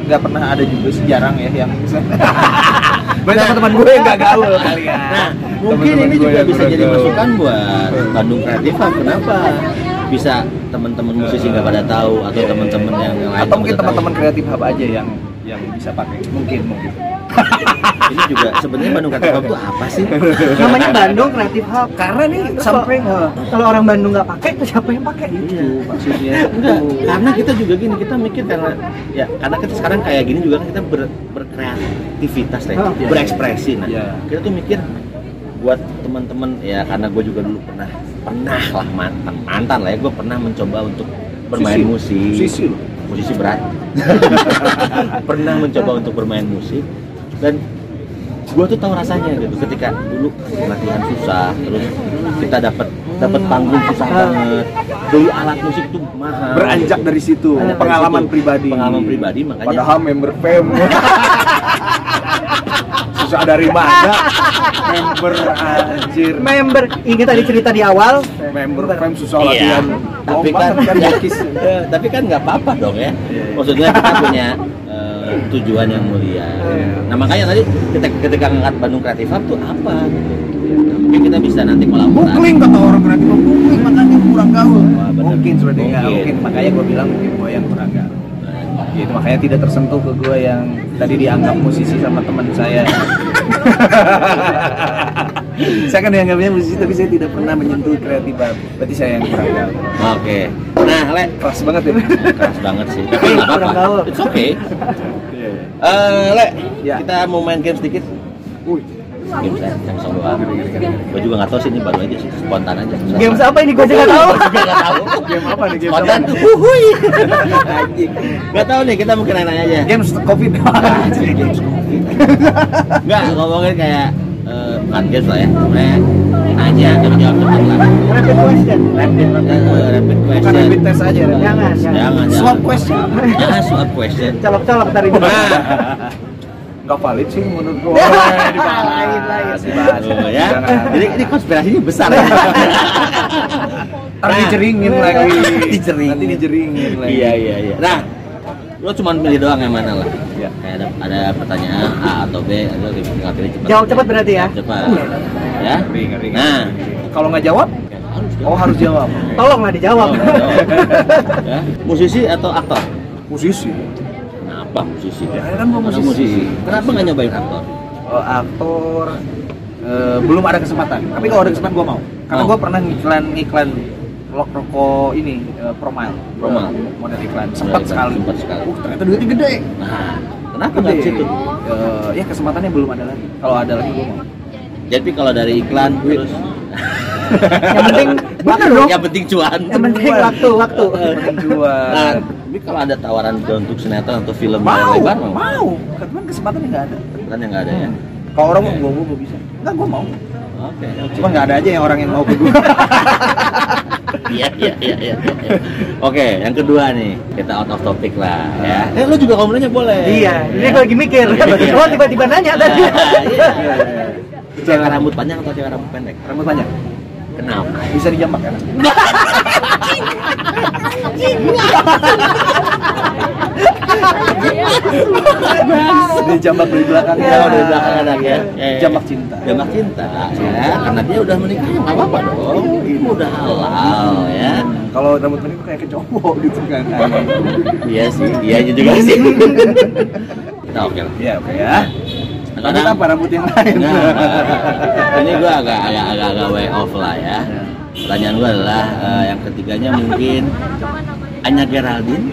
nggak pernah ada juga sih jarang ya yang. Banyak teman-teman gue yang nggak gaul kali ya. Nah, mungkin Teman-teman ini gue juga bisa jadi masukan buat Bandung Kreatif. Kenapa bisa teman-teman musisi nggak pada tahu atau Iya, teman-teman iya. yang lain atau mungkin teman-teman kreatif hub aja yang yang bisa pakai mungkin mungkin ini juga sebenarnya Bandung Kreatif Hub itu apa sih? namanya Bandung Creative Hub karena nih sampai kalau- kalau orang Bandung nggak pakai itu siapa yang pakai itu maksudnya Enggak, karena kita juga gini, kita mikir karena ya karena kita sekarang kayak gini juga kan kita ber, berkreativitas Oh, iya. berekspresi. Nah, Iya. kita tuh mikir buat teman-teman ya karena gue juga dulu pernah pernah lah mantan mantan lah ya gue pernah mencoba untuk bermain musik. Musisi loh. musisi berat. Pernah mencoba untuk bermain musik. Dan gue tuh tahu rasanya gitu ketika dulu latihan susah terus kita dapat dapat panggung susah banget. Beli alat musik tuh mahal. Beranjak dari situ dari pengalaman situ. pribadi. Pengalaman pribadi makanya padahal member fam susah dari mana member anjir member ingat tadi cerita di awal member fam susah Iya, latihan tapi kan, kan Ya, tapi kan nggak apa-apa dong ya. Maksudnya kita punya eh, tujuan yang mulia. Iya. Nah makanya tadi ketika, ketika ngangkat Bandung Kreatif Hub tuh apa? gitu. Mungkin kita bisa nanti kolaborasi. Bukling kata orang kreatif bukling makanya kurang gaul mungkin sudah Mungkin. mungkin makanya gue bilang mungkin gue yang kurang gaul Ya, itu makanya tidak tersentuh ke gue yang tadi dianggap musisi sama teman saya saya kan dianggapnya musisi tapi saya tidak pernah menyentuh kreatif berarti saya yang kurang gaul Oke. Nah, Le, keras banget ya keras banget sih. Tapi nggak apa-apa. It's okay. Eh, Le, Ya. kita mau main game sedikit. Wih, Game saya, yang solo Gue juga nggak tahu sih ini baru aja sih, spontan aja. games apa ini gue juga nggak tahu nggak game apa nih game Spontan. Anjing. Nggak tahu nih, kita mungkin nanya aja. games covid Enggak, ngomongin kayak eh, bukan games lah ya. Sebenarnya nanya tapi jawab cepat lah. rapid question rapid Eh, rapid bukan question. rapid test aja rapid Jangan, jangan. Jangan, swab jangan. question Jangan swab question. colok-colok tadi Nah, nggak valid sih menurut gue Lain, lain. oh, ya. Jadi ini konspirasinya besar ya. Ntar dijeringin Nah. lagi Dijeringin. Nanti dijeringin lagi Iya, iya, iya. Nah, lo cuma pilih doang yang mana lah. Iya. Kayak ada, ada pertanyaan A atau B, lo tinggal pilih cepat. Jawab cepat berarti ya? Cepat. Ya. Ngeri, ngeri. Nah, Kalau nggak jawab, oh harus jawab tolonglah dijawab Oh, jawab. ya. Musisi atau aktor? Musisi Kenapa musisi? Ya, kan gua Karena musisi. Kenapa nggak nyobain aktor? Oh, aktor eh, belum ada kesempatan tapi kalau ada kesempatan gue mau karena Oh. gue pernah ngiklan ngiklan rok rokok ini eh, Promile Promile. Eh, model iklan sempat sekali sempat sekali. uh ternyata duitnya gede Nah, kenapa nggak situ? Eh, ya kesempatannya belum ada lagi kalau ada lagi gue mau Jadi kalau dari iklan Duit. terus yang penting waktu dong yang penting cuan. yang penting waktu waktu Penting jual Nah, tapi kalau ada tawaran untuk sinetron atau film mau lebar mau? mau cuman kesempatannya nggak ada Kan yang nggak ada ya. kalau orang mau gue gue bisa nggak gue mau Oke. cuma nggak ada aja yang orang yang mau ke gue Iya iya iya iya. iya. Oke, yang kedua nih kita out of topic lah ya. Eh lu juga kalau nanya boleh. iya ini gue lagi mikir Iya. oh tiba-tiba nanya tadi Iya. Cewek rambut panjang atau cewek rambut pendek? rambut panjang Kenapa? bisa dijambak kan dijambak dari belakang Ya, udah di belakang ada ya. Eh, jambak cinta Jambak cinta ya, karena dia udah menikah ya nggak apa-apa dong. Itu udah halal ya. kalau rambut tuh kayak ke cowok gitu kan Iya sih, iya juga sih. Kita oke lah. ya oke ya rambut Sekarang- apa rambut yang lain Nah, ini gua agak agak agak agak way off lah ya. Pertanyaan gua adalah eh, yang ketiganya mungkin Anya Geraldine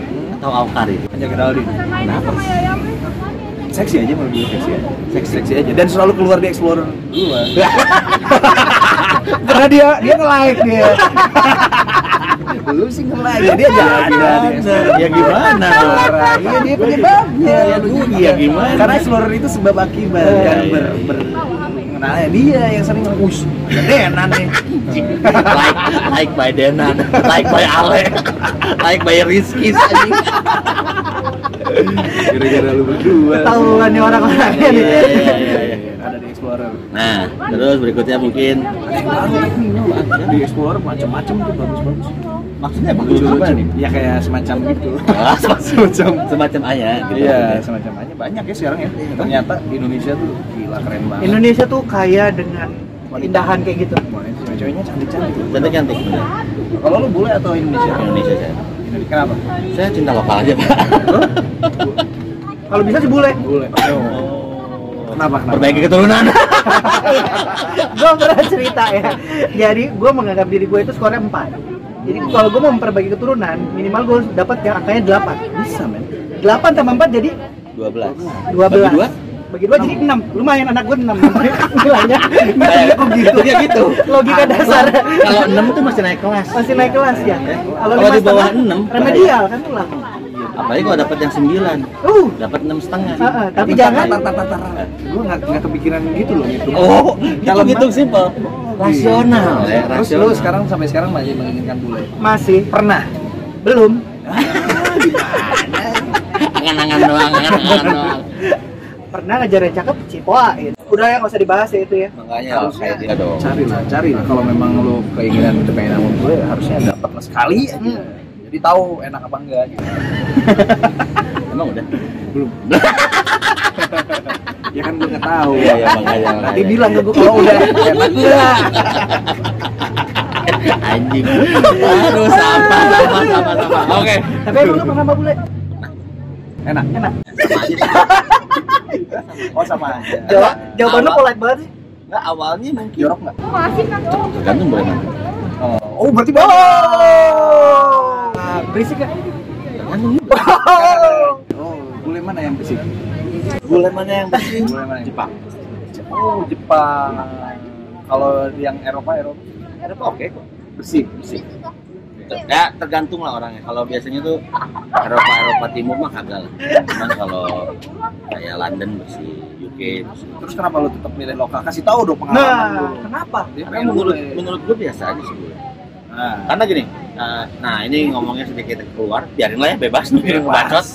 atau Awkarin? hanya Geraldine Kenapa? seksi aja menurut gue seksi aja seksi seksi aja dan selalu keluar di explorer dua karena dia dia nge like dia Lu sih ngelai, dia ada di Ya gimana? Iya dia penyebabnya. Ya. Iya, gimana? Karena explorer itu sebab akibat kan iya. ber, ber mengenalnya dia yang sering nge-push. Denan nih. like like by Denan, like by Ale, like by Rizky anjing. Gara-gara lu berdua. Ketahuan nih orang-orang Iya, ini. iya, iya, iya. Ada di explorer. Nah, terus berikutnya mungkin Di explorer macam-macam tuh bagus-bagus. Maksudnya bagus Lucu apa nih? Ya kayak semacam gitu. Ah, semacam semacam ayah gitu. Iya, semacam aja banyak ya sekarang ya. Ternyata Indonesia tuh gila keren banget. Indonesia tuh kaya dengan keindahan kayak gitu. Cewek-ceweknya cantik-cantik. Cantik cantik bener. Kalau lu bule atau Indonesia? Indonesia saya. Indonesia. Kenapa? Saya cinta lokal aja pak. Kalau bisa sih bule. Bule. Kenapa? Kenapa? Perbaiki keturunan. gue pernah cerita ya. Jadi gue menganggap diri gue itu skornya 4 Jadi kalau gue mau memperbaiki keturunan, minimal gue dapat yang angkanya 8 Bisa men. 8 tambah 4 jadi 12. 12 Bagi dua? Bagi dua jadi 6 Lumayan anak gue 6 Nilainya Kayak gitu Ya gitu. Logika dasar Kalau 6 tuh masih naik kelas. Masih naik kelas ya Kalau di bawah enam, Remedial kan ulang Apalagi kalau dapat yang 9 Uh dapat enam setengah. Heeh, tapi Bentar, jangan bentar, bentar, bentar. Gue nggak nggak kepikiran gitu loh gitu. Oh, kalau gitu simple. Rasional ya, Terus lu sekarang sampai sekarang masih menginginkan bule? masih Pernah? belum angan-angan doang, angan-angan doang. Pernah ngejar yang cakep cipoain udah ya nggak usah dibahas ya itu ya Makanya harus kayak dia dong. Cari lah, cari lah. Kalau memang lu keinginan itu pengen sama bule, harusnya dapat lah sekali aja. Hmm. Jadi tahu enak apa enggak gitu. Emang udah? Belum. ya kan gue nggak tahu. Iya, iya, makanya, Nanti bilang ke gue kalau udah enak enggak. Anjing. Aduh, sama, sama, sama, sama. Oke. tapi emang lu pernah sama bule Enak. enak Sama aja sih. Oh sama aja. Jawab, jawaban lu awal- polite banget sih Nggak, awalnya mungkin Jorok nggak? tergantung boleh mana. Oh, oh berarti bagus. Nah, berisik kan Tergantung juga. Oh, bule mana yang bersih? Boleh mana yang bersih? Boleh mana yang- Jepang. Oh, Jepang. Kalau yang Eropa, Eropa Eropa oke kok. bersih, bersih. Ya tergantung lah orangnya. Kalau biasanya tuh Eropa Eropa Timur mah kagak lah. Cuman kalau kayak London bersih, UK bersih. Terus kenapa lu tetap milih lokal? Kasih tahu dong pengalaman nah lu. kenapa Dia Karena pengen menurut bule. menurut gue biasa aja sih gue. Nah, Karena gini, eh, nah ini ngomongnya sedikit keluar, biarin lah ya bebas nih Bebas. bacot.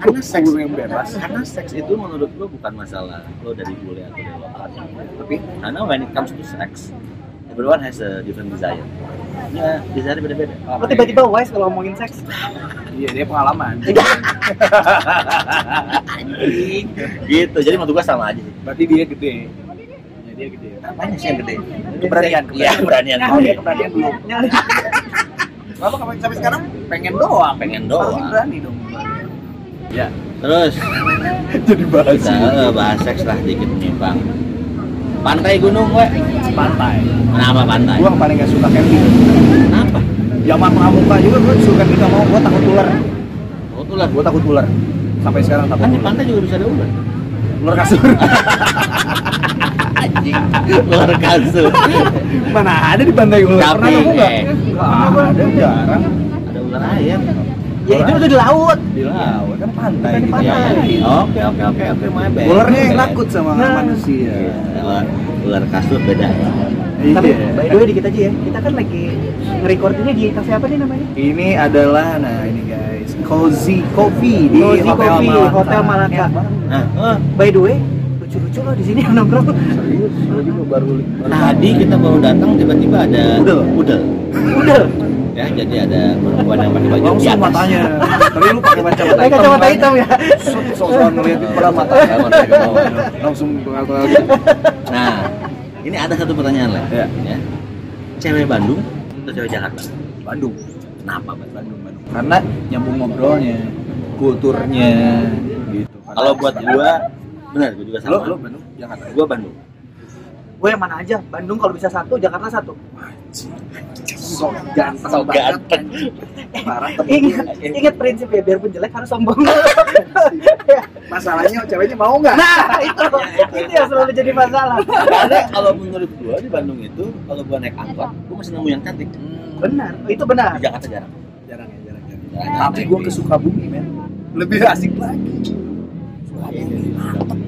Karena seks yang bebas. Karena seks itu menurut gue bukan masalah lo dari bule atau dari lokal. tapi Karena when it comes to sex, everyone has a different desire. Ya, desire beda-beda. lo tiba-tiba wise kalau ngomongin seks Iya, dia pengalaman. Anjing. gitu. Jadi menurut gue sama aja sih. Berarti dia gede. Ya, dia gede. Apanya sih yang gede? Keberanian, Iya, keberanian. Oh, dia keberanian belum. Kenapa sampai sampai sekarang pengen doang. Pengen Harusnya doang. berani dong. Ya, Terus jadi bahas kita eh, bahas seks lah dikit nih bang. Pantai gunung gue. Pantai. Kenapa pantai? Gua paling gak suka camping. Kenapa? Zaman pramuka juga gua suka camping gak mau, gua takut ular. Oh tuh lah. Gua takut ular. Sampai sekarang takut Kan di ular. pantai juga bisa ada ular. Ular kasur. Anjing. Ular kasur. Mana ada di pantai ular? Tapi, Pernah nemu nggak? eh. Ada, jarang. ada ular ayam. ya itu udah di laut Di laut kan pantai. Kan di gitu. pantai. Ya, ya. Oke oke oke oke my bad. Ularnya yang takut sama Nah. manusia. Iya, Ular, kasur beda. Iya. tapi by the way dikit aja ya kita kan lagi nge-record ini di cafe apa nih namanya Ini adalah nah ini guys, Cozy Coffee di Cozy Hotel Coffee, Malaka. Hotel Malaka. Nah, by the way lucu-lucu loh di sini yang nongkrong Serius, baru tadi kita baru datang tiba-tiba ada Udel. udel. udah Ya, jadi ada perempuan yang pakai baju langsung atas. matanya. Tadi lu pakai kacamata pakai kacamata hitam ya ngeliatin pada mata. Langsung gitu. Nah, ini ada satu pertanyaan lah. Ya. Ya. Cewek Bandung atau cewek Jakarta? Bandung. Kenapa, Bang? Bandung, Bandung. Karena nyambung ngobrolnya, kulturnya gitu. Kalau buat gua benar, gua juga sama. lo lo Bandung, Jakarta. gua Bandung. Gue yang mana aja? Bandung kalau bisa satu Jakarta satu. Sok ganteng. banget ganteng. parah ingat gue. ingat prinsip ya biarpun jelek harus sombong. Masalahnya ceweknya mau nggak? Nah itu. Itu yang selalu jadi masalah. Karena kalau menurut gua di Bandung itu kalau gua naik angkot, gua masih nemu yang cantik. benar itu benar. Di Jakarta jarang. jarang ya jarang jarang. Jarang. tapi gue ke Sukabumi men. Lebih asik lagi. Sukabumi. mantep,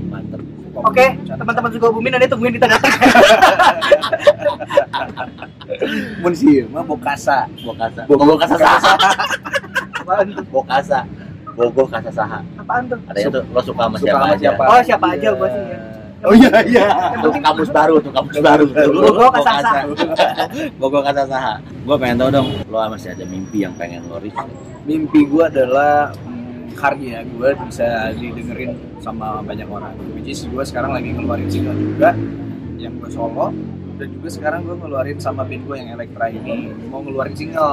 oke teman-teman juga bumi nanti tungguin di tengah-tengah mun sih mah bokasa Bokasa. Bogo kasa saha. apaan tuh Bokasa. Bogo kasa saha. apaan tuh Ada itu lo suka sama siapa aja. siapa? Oh, siapa aja gua sih, ya. oh iya iya Tuh kamus baru tuh kamus baru. Bogo kasa saha. Bogo kasa saha. Gua pengen tahu dong, lo masih ada mimpi yang pengen lo reach? mimpi gue adalah karya gue bisa didengerin sama banyak orang. Which is gue sekarang lagi ngeluarin single juga yang gue solo dan juga sekarang gue ngeluarin sama band gue yang Elektra ini. Mau ngeluarin single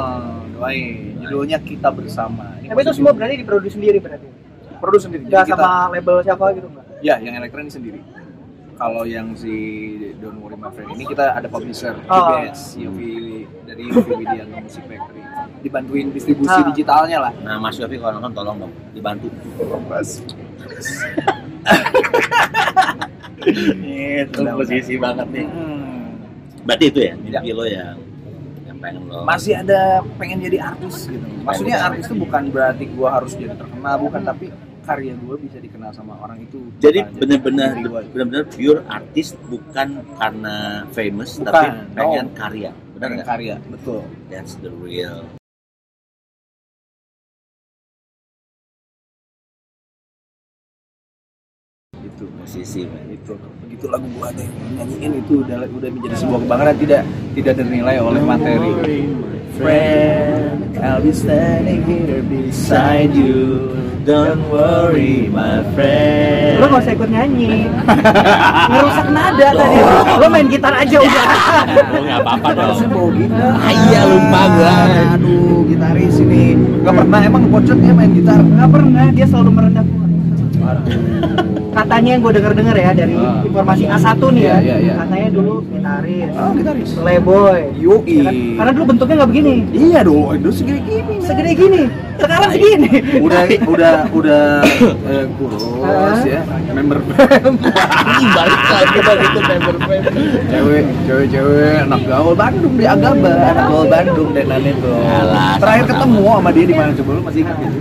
doain judulnya kita bersama. Ini tapi itu semua berarti diproduksi sendiri berarti? Produksi sendiri. Kita- sama label siapa gitu nggak? Ya yang Elektra ini sendiri kalau yang si Don't Worry My Friend ini kita ada publisher Oh. PBS Yofi dari Yofi Widianto Music Factory dibantuin distribusi Ah. digitalnya lah Nah, Mas Yofi kalau nonton tolong dong dibantu. Mas Itu posisi banget nih. Hmm. Berarti itu ya mimpi lo yang yang pengen lo. masih ada pengen jadi artis gitu maksudnya artis itu bukan berarti gua harus jadi terkenal bukan tapi karya gua bisa dikenal sama orang itu Jadi benar-benar benar-benar pure artis bukan karena famous Bukan, tapi no. pengen karya. Benar nggak? karya betul That's the real. itu musisi man. itu begitu lagu gua ada nyanyiin itu udah udah menjadi sebuah kebanggaan tidak tidak ternilai oleh materi friend I'll be standing here beside you don't worry my friend. Lo nggak usah ikut nyanyi. Ngerusak nada tadi. Lo main gitar aja udah. Lo nggak apa-apa dong. bawa gitar Ah, iya, lupa gua. aduh gitaris ini. Nggak pernah emang pocotnya main gitar. Nggak pernah dia selalu merendah katanya yang gue denger denger ya dari Ah. informasi A1 nih ya. Iya, iya, iya. katanya dulu gitaris. Oh gitaris. Playboy. Yoi. Ya kan? karena dulu bentuknya nggak begini. Iya dong itu segini gini. Segede gini. Sekarang segini. Udah udah udah eh, kurus Ah. ya member balik lagi bang itu member cewek cewek cewek anak gaul Bandung di Agaba anak gaul Bandung dan lain terakhir ketemu sama dia di mana coba lu masih ingat gitu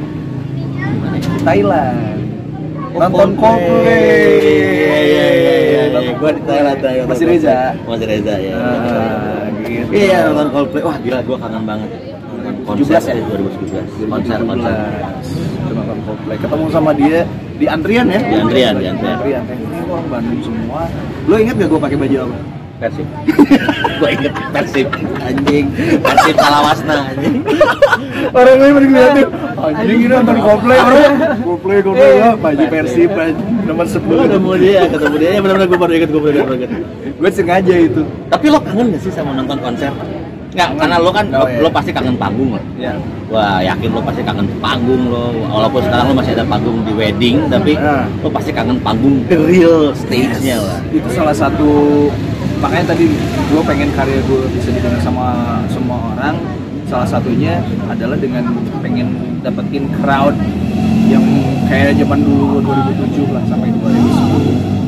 Thailand nonton Coldplay. Iya, iya, iya, iya, iya. Gua di Thailand, Thailand. masih Reza Masih Reza ya. Gitu. Iya nonton Coldplay. Wah gila gua kangen banget. Konser 17 ya? ya 2017. Konser konser. 2017. Itu nonton Coldplay ketemu sama dia di antrian ya Di antrian, di antrian. antrian ini orang Bandung semua lo inget gak gue pakai baju apa Persib. gua inget Persib anjing. Persib Salawasna anjing. orang lain pada ngeliatin anjing ini nonton Coldplay Coldplay Eh. lah baju Persib nomor Gua 10 ketemu dia, ketemu dia. Ya benar-benar gua baru inget, gua baru inget, gue sengaja itu Tapi lo kangen gak sih sama nonton konser? Nggak, karena lo kan Oh, lo, iya. lo pasti kangen panggung lah. ya Wah yakin lo pasti kangen panggung lo Walaupun sekarang lo masih ada panggung di wedding Tapi Ah. lo pasti kangen panggung the real stage-nya lah itu salah satu makanya tadi gue pengen karya gue bisa didengar sama semua orang. Salah satunya adalah dengan pengen dapetin crowd yang kayak zaman dulu 2007 lah sampai 2010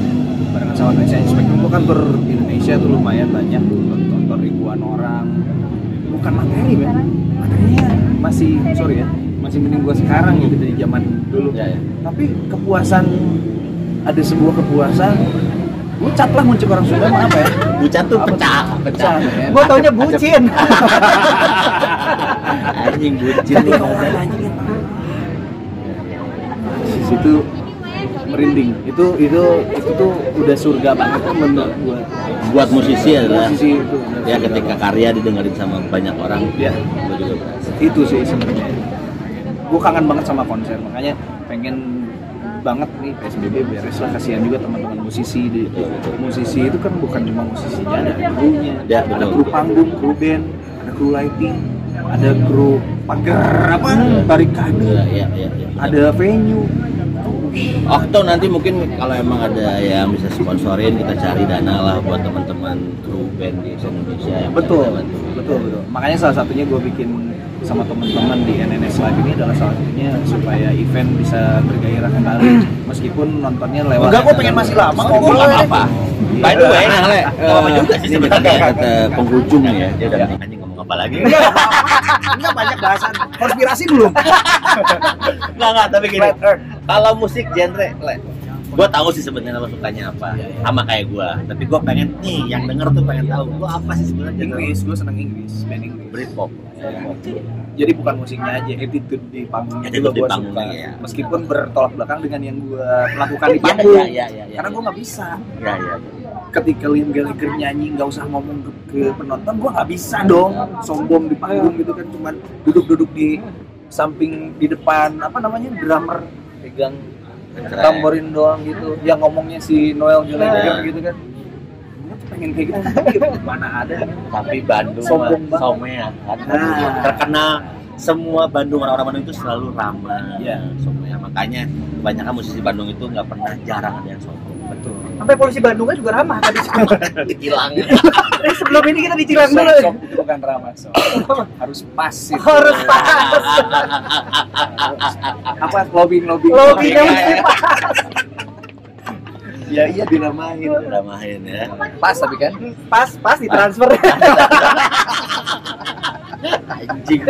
barengan sama Indonesia Spectrum gue kan di Indonesia tuh lumayan banyak tuh tonton ribuan orang. Bukan materi men. Materinya masih sorry ya masih mending gue sekarang gitu dari zaman dulu. Ya, ya. tapi kepuasan ada sebuah kepuasan lu cat lah muncul orang Sunda mah apa ya. Bucat tuh pecah, pecah. Ya. gue taunya bucin. Anjing bucin udah anjing. Di situ merinding. Itu itu itu tuh udah surga banget kan menurut gua. Buat musisi adalah Musisi itu. Ya ketika banget. karya didengerin sama banyak orang ya. Gue juga berasa itu sih sebenarnya. Gue kangen banget sama konser makanya pengen banget nih PSBB beres lah kasihan juga teman-teman musisi di musisi itu kan bukan cuma musisinya ada krunya Ya, ada kru panggung kru band ada kru lighting ada kru pagar apa? Tarik kayu Iya, iya, iya iya. ada venue. Itu Okto nanti mungkin kalau emang ada yang bisa sponsorin kita cari dana lah buat teman-teman kru band di Indonesia betul betul betul. Makanya salah satunya gue bikin sama teman-teman di NNS Live ini adalah salah satunya supaya event bisa bergairah kembali meskipun nontonnya lewat Enggak, gua pengen masih lama, nggak apa-apa. Iya. By the way, Nah, nggak apa-apa eh, juga sih sebenarnya kata penghujung ya. Dia udah anjing ngomong apa lagi? Enggak banyak bahasan konspirasi belum. Enggak enggak, tapi gini. Kalau musik genre, gue tahu sih sebenarnya lo sukanya apa, sama kayak gue. Tapi gue pengen nih, yang denger tuh pengen tahu, gue apa sih sebenarnya Inggris gue seneng Inggris band Inggris Britpop. jadi bukan musiknya aja attitude di panggungnya Attitude juga gue suka ya. meskipun bertolak belakang dengan yang gue lakukan di Iya, panggung iya, iya, iya, iya. karena gue nggak bisa Ya ya. ketika Liam Gallagher nyanyi nggak usah ngomong ke, ke penonton gue nggak bisa dong sombong di panggung gitu kan cuman duduk-duduk di samping di depan apa namanya drummer pegang tamborin doang gitu yang ngomongnya si Noel Gallagher Nah. gitu kan pengen kayak gitu mana ada Tapi Bandung Sombong banget. somea kan. Nah. Terkenal semua Bandung orang-orang Bandung itu selalu ramah. Somea. Makanya kebanyakan musisi Bandung itu nggak pernah jarang ada yang sombong. Sampai polisi Bandungnya juga ramah tadi. Hilang. Eh, sebelum ini kita dicilang dulu. Sok itu bukan ramah sok harus pas itu. Harus pas. apa lobbying lobbying Lobbyingnya Iya, mesti iya. pas. ya iya diramahin Ramahin ya. pas tapi kan Pas, pas ditransfer. Anjing.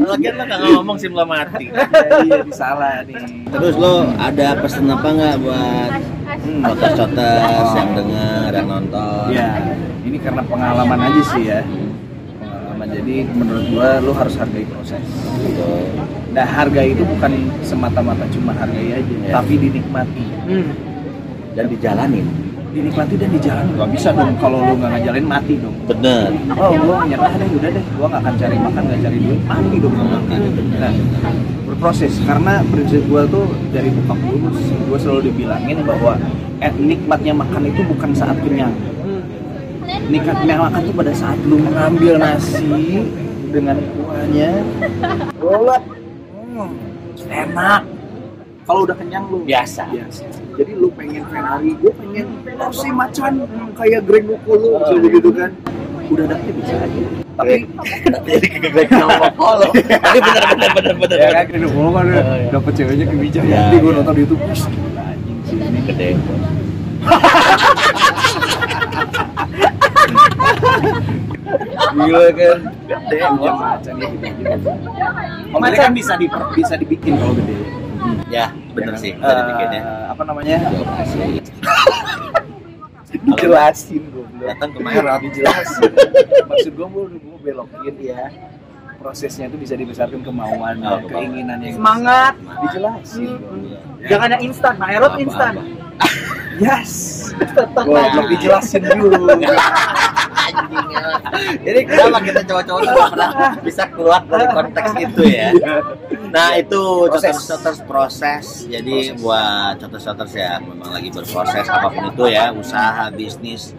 Lagian lo kagak ngomong sih belum mati. ya, iya disalah nih Terus lo ada pesan apa nggak buat Hmm. cotas-cotas yang denger, yang nonton? ya ini karena pengalaman aja sih ya pengalaman jadi menurut gua lu harus hargai proses Gitu. nah harga itu bukan semata-mata cuma hargai aja Ya. tapi dinikmati Hmm. Dan dijalanin. Dinikmati dan dijalani. Gak bisa dong kalau lu nggak ngajalin mati dong. Bener. oh gua nyerah deh udah deh. Gua nggak akan cari makan nggak cari duit mati dong. Gua mati nah berproses. Karena prinsip gua tuh dari bokap dulu gua selalu dibilangin bahwa eh, nikmatnya makan itu bukan saat kenyang. Nikmatnya makan tuh pada saat lu mengambil nasi dengan kuahnya. Golek hmm, enak kalau udah kenyang lu. Biasa. biasa. Jadi lu pengen Ferrari gue pengen Rossi macan hmm, kayak Greg Nukulu oh, gitu kan. Udah dapet bisa aja. Tapi Jadi kegagalan ngomong Tapi bener bener bener bener. ya kan Greg Nukulu kan dapet ceweknya ke bijak Ya, jadi gue ya. nonton di YouTube. Anjing sih ini Gede. gila kan gede ya macan. Ya gitu kan bisa di bisa dibikin kalau gede Ya bener sih. Dibikinnya. apa namanya dijelasin gue belum Datang kemarin. dijelasin maksud gue gue gue belokin ya prosesnya itu bisa dibesarkan kemauan Oh, keinginan yang Semangat. dijelasin Hmm. Jangan yang instan, nah erot instan. yes Tetap dijelasin dulu Anjing. Jadi kenapa kita cowok-cowok nggak pernah bisa keluar dari konteks itu ya? Nah itu Proses. shoters proses. Jadi buat shoters yang memang lagi berproses apa pun itu ya, usaha, bisnis,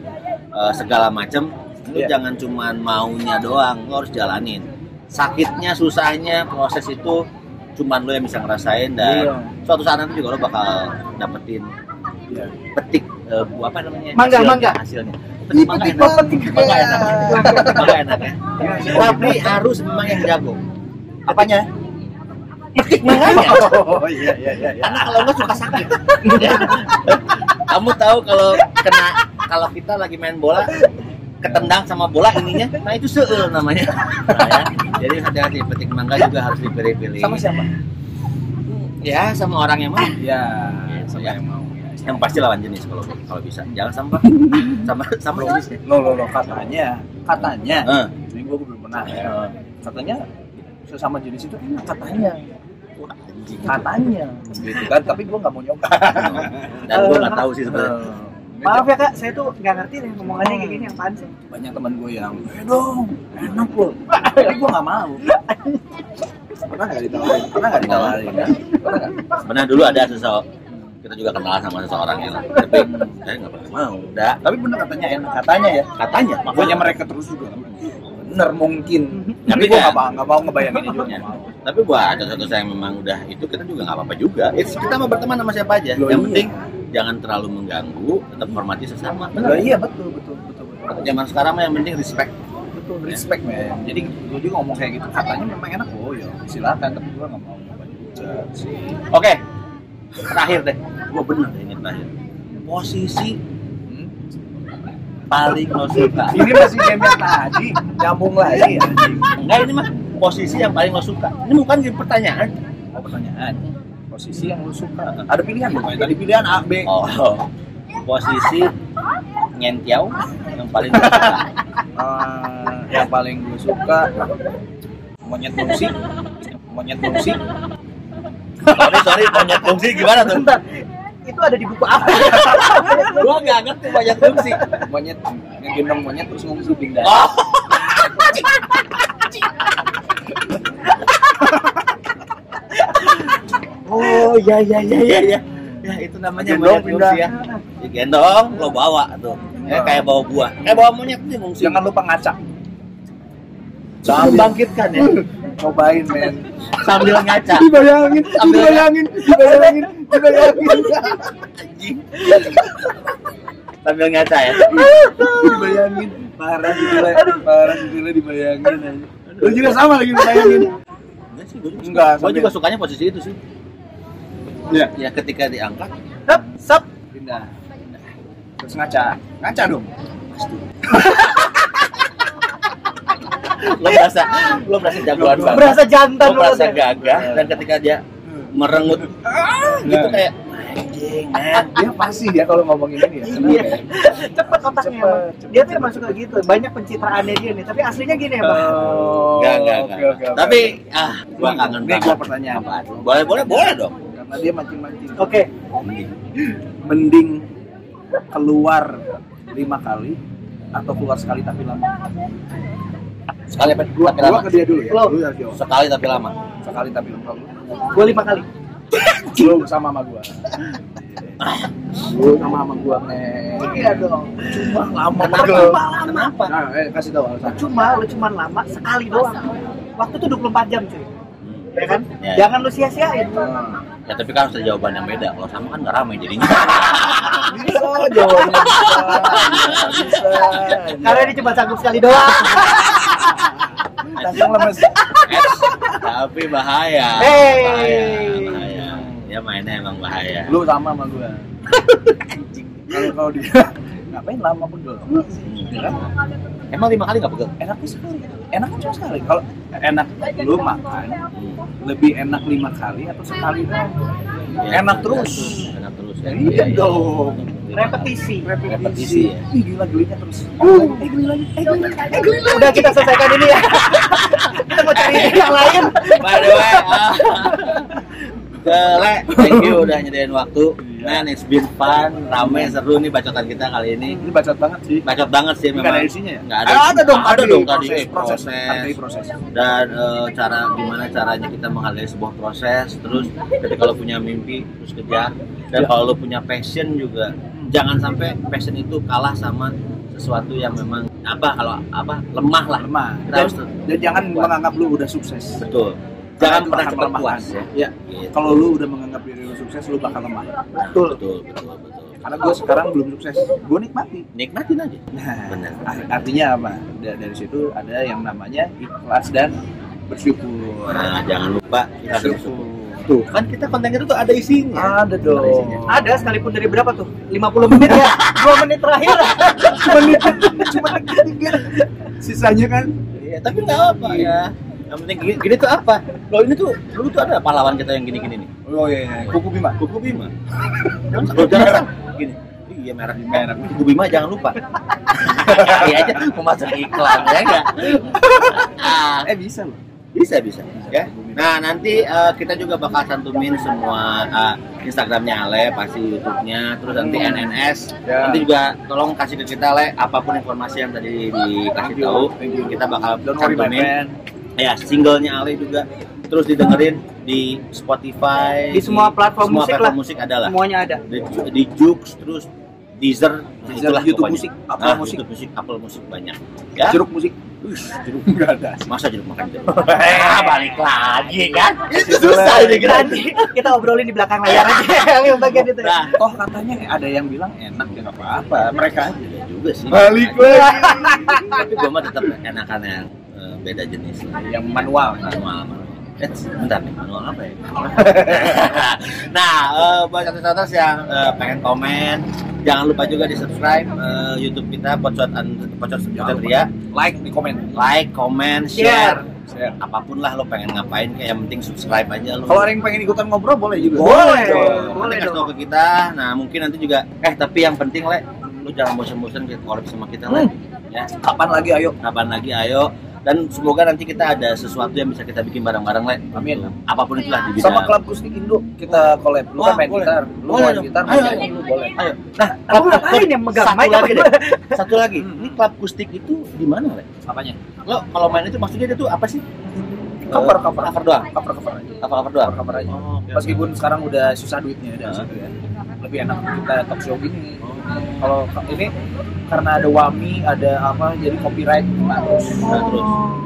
eh, segala macem, lu Iya. jangan cuman maunya doang, lu harus jalanin. Sakitnya, susahnya, proses itu cuman lu yang bisa ngerasain dan Iya. suatu saat nanti juga lu bakal dapetin Iya. petik bu- apa namanya Mangga, hasilnya, mangga. hasilnya petik, petik. mangga enak. enak. Ya. Tapi harus memang yang jago. Apanya? Petik manganya oh iya iya iya iya. karena kalau enggak suka sakit. Kamu tahu kalau kena kalau kita lagi main bola ketendang sama bola ininya nah itu seul namanya. Nah, ya. jadi hati-hati petik mangga juga harus dipilih-pilih. Sama siapa? Ya sama orang yang mau. Ya sama sama yang mau yang pasti lawan jenis kalau kalau bisa. Jangan sama sama sama jenis ya. lo lo lo katanya katanya Eh. ini gue belum pernah ya. Katanya sesama jenis itu enak katanya. Wah, anjing. katanya. Gitu kan? Tapi gue nggak mau nyoba. Dan gue nggak tahu sih sebenarnya. Maaf ya kak, saya tuh nggak ngerti deh ngomongannya kayak gini yang apaan sih? banyak teman gue yang eh dong enak loh. Tapi gue nggak mau. Pernah nggak ditawarin? Pernah nggak ditawarin kan? pernah. Nggak sebenarnya dulu ada seseorang kita juga kenal sama seseorang ya tapi saya nggak pernah mau. Udah. Tapi bener katanya enak katanya ya. Katanya. Makanya mereka terus juga. Bener mungkin. Tapi gue kan- nggak mau nggak mau ngebayanginnya juga. Mau tapi buat ada satu yang memang udah itu kita juga nggak apa-apa juga. It's- kita mau berteman sama siapa aja. Loh, yang iya. penting jangan terlalu mengganggu tetap hormati sesama. Nah, iya betul betul betul betul. zaman sekarang mah yang penting respect. Betul respect men. Jadi gue juga ngomong kayak gitu katanya memang enak. Oh ya silakan. Tapi gue nggak mau oke terakhir deh. Gua bener deh ini terakhir. Posisi Hmm? paling lo suka. Ini masih game yang tadi nyambung lagi anjing. Enggak ini mah posisi yang paling lo suka. Ini bukan jadi pertanyaan. Oh pertanyaan. Posisi yang lu suka. Ada pilihan dong kayak tadi pilihan A B. Oh. Posisi ngentiau yang paling lo suka. Eh, yang paling gue suka monyet fungsi monyet fungsi sorry sorry monyet fungsi gimana tuh Bentar, itu ada di buku apa? gua nggak ngerti monyet fungsi monyet ngegendong monyet terus ngungsi pindah oh Oh ya ya ya ya ya. Ya itu namanya Gendong, monyet pindah. fungsi ya. Ya, gendong lo bawa tuh. Ya kayak bawa buah. Kayak bawa monyet nih fungsi. jangan lupa ngacak membangkitkan ya. cobain men Sambil ngaca. dibayangin Sambil- dibayangin dibayangin dibayangin. Sambil ngaca ya. dibayangin parah gila parah gila dibayangin aja. lu juga sama lagi dibayangin Enggak sih, gua juga, Enggak, juga sukanya posisi itu sih. ya Ya ketika diangkat Sep, sep. pindah terus ngaca ngaca dong lo berasa lo berasa jagoan banget. Berasa jantan lo berasa lu. gagah dan ketika dia merengut gitu Nah. kayak anjing man. dia pasti dia kalau ngomongin ini ya Iya. ya. Cepet otaknya Cepet, emang. cepet. Dia tuh emang suka gitu. Banyak pencitraannya dia nih. Tapi aslinya gini ya, Bang. Oh, Enggak, enggak, oke, enggak. oke, oke. Tapi ah, gua kangen Ini banget. gua pertanyaan. Apaan? Boleh, boleh, boleh dong. karena dia mancing-mancing Oke. mending keluar lima kali atau keluar sekali tapi lama Sekali apa? tapi gua lama. ke dia dulu ya Lo. lu ya Sekali tapi lama. sekali tapi lama Gue lima kali. lu sama sama gua lu sama sama gua nih Iya dong. cuma lama Kenapa? banget Kenapa? nah, eh, kasih tahu alasan Cuma lu cuma lama sekali doang. Waktu tuh 24 jam, cuy. Ya kan? Ya, ya. Jangan lu sia-siain. Ya tapi kan harus ada jawaban yang beda. Kalau sama kan nggak ramai jadinya. bisa jawabnya bisa bisa Karena dia cuma sanggup sekali doang. langsung lemes tapi bahaya. Hey. Bahaya, bahaya. Dia mainnya emang bahaya. lu sama sama gua kalau kalau dia ngapain lama pun dulu ya kan Emang lima kali nggak pegel? enaknya sekali enak cuma sekali kalau enak lu makan lebih enak lima kali atau sekali doang Ya, enak terus Enak terus. Ya, iya dong Repetisi. Repetisi ya. Ih, gila gelinya terus eh geli lagi eh geli lagi eh geli lagi Udah kita selesaikan ini ya. kita mau cari yang lain. By the way, ah. Kele, thank you udah nyediain waktu. Man, it's been fun, rame, seru nih bacotan kita kali ini. ini bacot banget sih Bacot banget sih memang. ada isinya ya? Nggak ada. Ah, ada dong ada dong tadi Proses, eh, proses. proses. Dan eh, cara gimana caranya kita menghargai sebuah proses, terus ketika lo punya mimpi terus kejar dan Ya. kalau lo punya passion juga jangan sampai passion itu kalah sama sesuatu yang memang apa kalau apa lemah lah lemah Kita dan, harus dan jangan kuat. menganggap lu udah sukses betul jangan pernah cepat puas ya ya Gitu. kalau lu udah menganggap diri lu sukses lu bakal lemah Betul. betul betul betul karena gue sekarang belum sukses gue nikmati nikmatin aja Nah, Benar. art- artinya apa? Da- Dari situ ada yang namanya ikhlas dan bersyukur. nah jangan lupa kita Bersyukur. Tuh kan kita konten itu tuh ada isinya Ada dong. Ada sekalipun dari berapa tuh? 50 menit ya. 2 menit terakhir. Cuma dikit, cuma dikit. Sisanya kan Iya, tapi nggak apa ya. Yang penting gini, gini tuh apa? Loh ini tuh dulu tuh ada pahlawan kita yang gini-gini nih. Oh iya, iya. kuku bima. Kuku Bima. Kalau jangan gini. Iya merah merah. Kuku Bima jangan lupa. Iya aja mau masuk iklan ya enggak? Eh bisa loh. Bisa bisa ya. Nah nanti eh, kita juga bakal cantumin semua eh, Instagramnya Ale, pasti YouTube-nya, terus nanti NNS. Ya. Nanti juga tolong kasih ke kita Le apa pun informasi yang tadi dikasih tahu. Kita bakal cantumin. ya singlenya Ale juga terus didengerin di Spotify Di semua platform semua musik platform lah. musik ada lah Semuanya ada. di, di Joox terus Deezer, Deezer, itulah YouTube pokoknya. Musik, Apple Ah, Musik. YouTube musik, Apple musik banyak. Ya. jeruk musik Jeruk. nggak ada Masa jeruk makan jeruk? Ah, balik lagi kan? Itu susah ini kan. Nanti kita obrolin di belakang layar aja yang bagian itu. ya. Nah, toh katanya ada yang bilang enak ya nggak apa-apa mereka ya juga sih. balik lagi Tapi gua mah tetap enakan yang eh, beda jenis yang manual manual manual. Eh, bentar nih, manual apa ya? nah, eh, buat satu yang eh, pengen komen, jangan lupa juga di subscribe eh, YouTube kita Pocot Pocot Ria. like di komen Like, comment, share, Share. apa pun lah lo pengen ngapain, kayak yang penting subscribe aja lo. kalau ada yang pengen ikutan ngobrol boleh juga Boleh. Boleh Boleh kasih tau dong. ke kita. Nah, mungkin nanti juga eh tapi yang penting le, lu jangan bosan-bosan gitu collab sama kita le. Ya, kapan lagi ayo kapan lagi ayo dan semoga nanti kita ada sesuatu yang bisa kita bikin bareng-bareng le. amin Apa pun itulah di bidang. sama klub kustik Indo kita collab lu Wah, kan main boleh. gitar lu Boleh main dong. gitar Ayo, main ayo. lu boleh Ayo. Nah, Aku ngapain yang megang satu mic lagi deh. Satu lagi. Hmm. Ini klub kustik itu di mana le? apanya Lo kalau main itu maksudnya itu apa sih? cover Eh, cover cover doang. cover cover aja Cover cover doang. cover cover aja Oh, meskipun sekarang udah susah duitnya udah situ ya lebih enak kita talk show gini kalau ini karena ada wami ada apa jadi copyright nah, terus Nah, terus.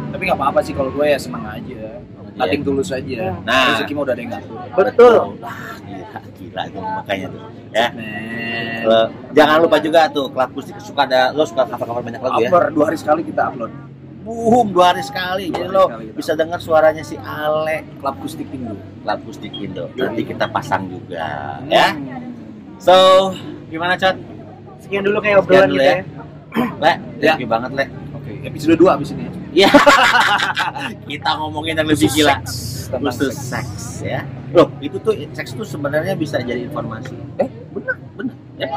tapi nggak apa-apa sih kalau gue ya senang aja nating tulus aja Nah. rezeki udah ada yang ngatur Betul. Gila, gila tuh makanya tuh. Ya. Lo, jangan lupa juga tuh klub kustik suka ada lo suka cover-cover banyak lagu ya. upload dua hari sekali kita upload Boom, dua hari sekali. Dua Jadi hari lo sekali bisa dengar suaranya si Ale klub kustik Indo klub kustik Indo. Nanti kita pasang juga, Hmm. ya. So, gimana Cot? Sekian dulu kayak obrolan dulu kita ya. ya. Le, Ya. thank you banget Le. oke episode 2 abis ini Iya. kita ngomongin yang lebih gila. Khusus seks. seks ya. Loh, itu tuh seks tuh sebenarnya bisa jadi informasi. Eh, benar, benar. Ya.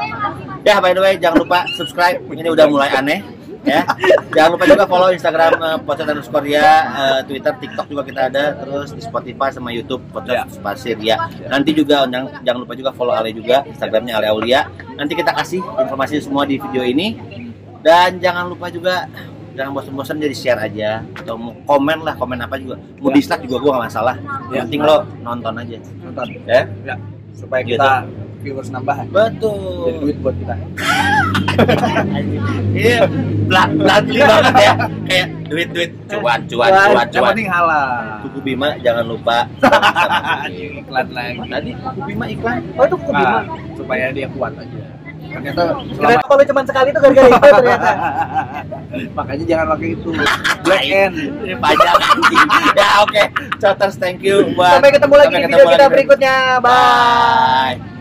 ya, by the way, jangan lupa subscribe. Ini udah mulai aneh. Ya, jangan lupa juga follow Instagram uh, Pocot underscore Ria, eh, Twitter, TikTok juga kita ada, terus di Spotify sama YouTube Pocot Ya. Spasi Ria. Nanti juga jangan, jangan lupa juga follow Ale juga, Instagramnya Ale Aulia. Nanti kita kasih informasi semua di video ini. Dan jangan lupa juga jangan bosan-bosan jadi share aja atau mau komen lah komen apa juga mau Ya. dislike juga gua gak masalah Ya. yang penting lo nonton aja nonton ya ya supaya Gitu. kita viewers nambah betul. Jadi duit buat kita. Iya blat blatly banget ya. Kayak duit duit cuan cuan Cuan. cuan penting halal. Kuku Bima jangan lupa. Iklan lagi. Tadi Kuku Bima iklan. Oh itu kuku bima. Nah, supaya dia kuat aja. Ternyata Ternyata kalau cuma sekali itu gara-gara itu ternyata. makanya jangan pakai itu. Black end Ini pajak ya oke. Coters thank you buat Sampai ketemu lagi sampai di video kita berikutnya. Bye. bye